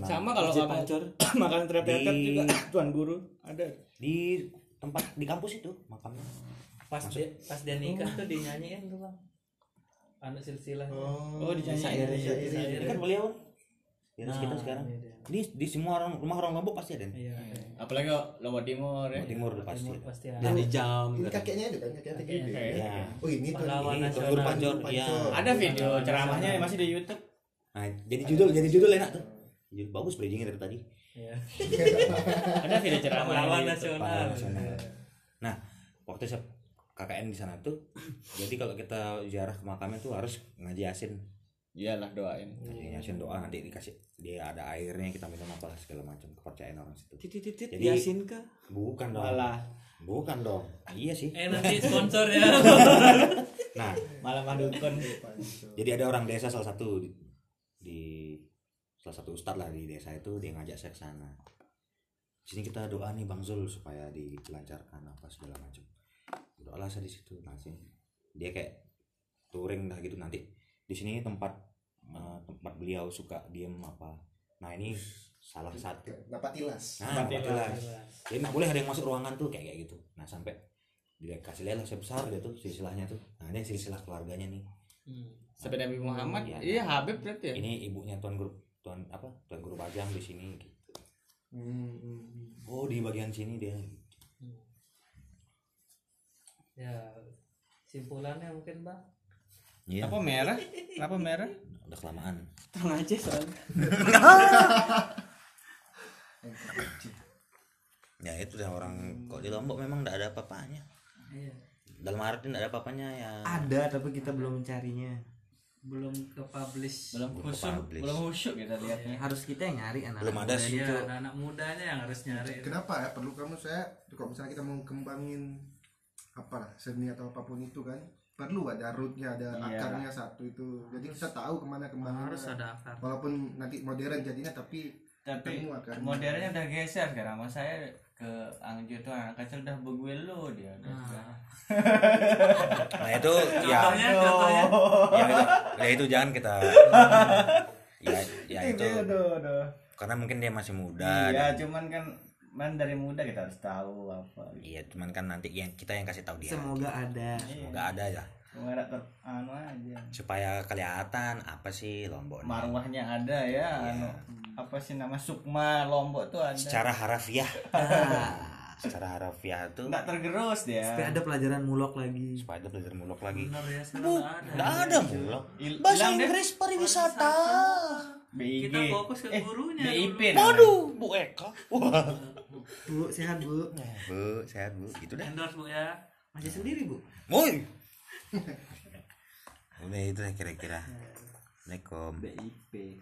Sama kalau Pancor makan terpepet Di- juga tuan guru ada. Di tempat di kampus itu makamnya. pas dia pas dia nikah tuh dinyanyiin tuh bang anu silsilah oh Oh, dinyanyiin. Syair. syair. Ini kan beliau di atas kita Nah, sekarang ini dia. ini di semua orang rumah orang lombok pasti ada nih Iya. apalagi Lombok Timur ya Lombok timur udah pasti Timur pasti ada. dan di jam ini kakeknya itu kan kakeknya Kakeknya TGB saya. ya oh ini tuh Ini, Pancor, Guru iya. Pancor. ada video ceramahnya masih di YouTube nah jadi judul jadi judul enak tuh Judul bagus bridgingnya dari tadi Iya. <laughs> ada video ceramah Pahlawan di nasional. Nasional. nah waktu saya KKN di sana tuh jadi kalau kita ziarah ke makamnya tuh harus ngaji yasin iyalah doain. Ngaji yasin doa nanti dikasih dia ada airnya kita minum apa segala macam kepercayaan orang situ. Titit titit Jadi- yasin kah bukan dong. Malah bukan dong. Iya sih. Eh nanti sponsor ya. <laughs> nah. Malah madukun jadi ada orang desa salah satu di, di salah satu ustadz lah di desa itu dia ngajak saya ke sana. Di sini kita doa nih bang Zul supaya dilancarkan apa segala macam. Doalah saya di situ nanti dia kayak touring dah gitu nanti di sini tempat eh, tempat beliau suka diem apa nah ini salah satu Napak tilas nah tempat jelas. jadi nggak boleh ada yang masuk ruangan tuh kayak kayak gitu nah sampai dia kasih lihat sebesar dia tuh silsilahnya tuh nah ini silsilah keluarganya nih Hmm. sampai Nabi Muhammad Iya. iya Habib berarti ya ini ibunya tuan guru tuan apa tuan guru pajang di sini gitu. Hmm, hmm, hmm. oh di bagian sini dia Ya. Simpulannya mungkin, Bang. Iya. Apa merah? Apa merah? Udah kelamaan. Tenang aja soalnya. Ya itu dah orang kok di lombok memang tidak ada apa-apanya. Iya. dalam arti tidak ada apa-apanya ya. Ada tapi kita belum mencarinya Belum ke publish. belum Belum khusyuk publish. belum khusyuk kita lihatnya harus kita yang nyari anak Belum ada sih. Iya, anak-anak mudanya yang harus nyari. kenapa ya? Perlu kamu saya kalau misalnya kita mau kembangin apa lah seni atau apa pun itu kan perlu ada rootnya ada Iya. akarnya satu itu jadi kita tahu ke mana ke mana Harus ada akar. walaupun nanti modern jadinya tapi tapi modernnya udah geser sekarang mas saya ke Angju tuh anak kecil udah beguelo dia udah Ah. <laughs> nah itu ya Contohnya, contohnya. ya itu, ya itu jangan kita <laughs> ya ya itu aduh, aduh. karena mungkin dia masih muda iya dan- cuman kan man dari muda kita harus tahu apa gitu. iya cuman kan nanti yang kita yang kasih tahu dia. Semoga ada. Semoga ada ya. Semoga ada ter anu aja. Supaya kelihatan apa sih lombok ini. marwahnya ada ya anu apa sih nama sukma lombok tuh ada. Secara harafiah. <laughs> Secara harafiah tuh. Nggak tergerus dia. Supaya ada pelajaran mulok lagi. Supaya ada belajar mulok lagi. Benar ya, sekarang nggak ada. ada mulok. Bahasa. Inggris pariwisata. BIG Kita fokus ke eh, gurunya BIP dulu. namanya. waduh bu Eka. wah <laughs> bu sehat bu. Bu sehat bu. Gitu dah. Endorse Bu ya. masih sendiri bu? Woi. Udah itu kira-kira. Assalamualaikum. BIP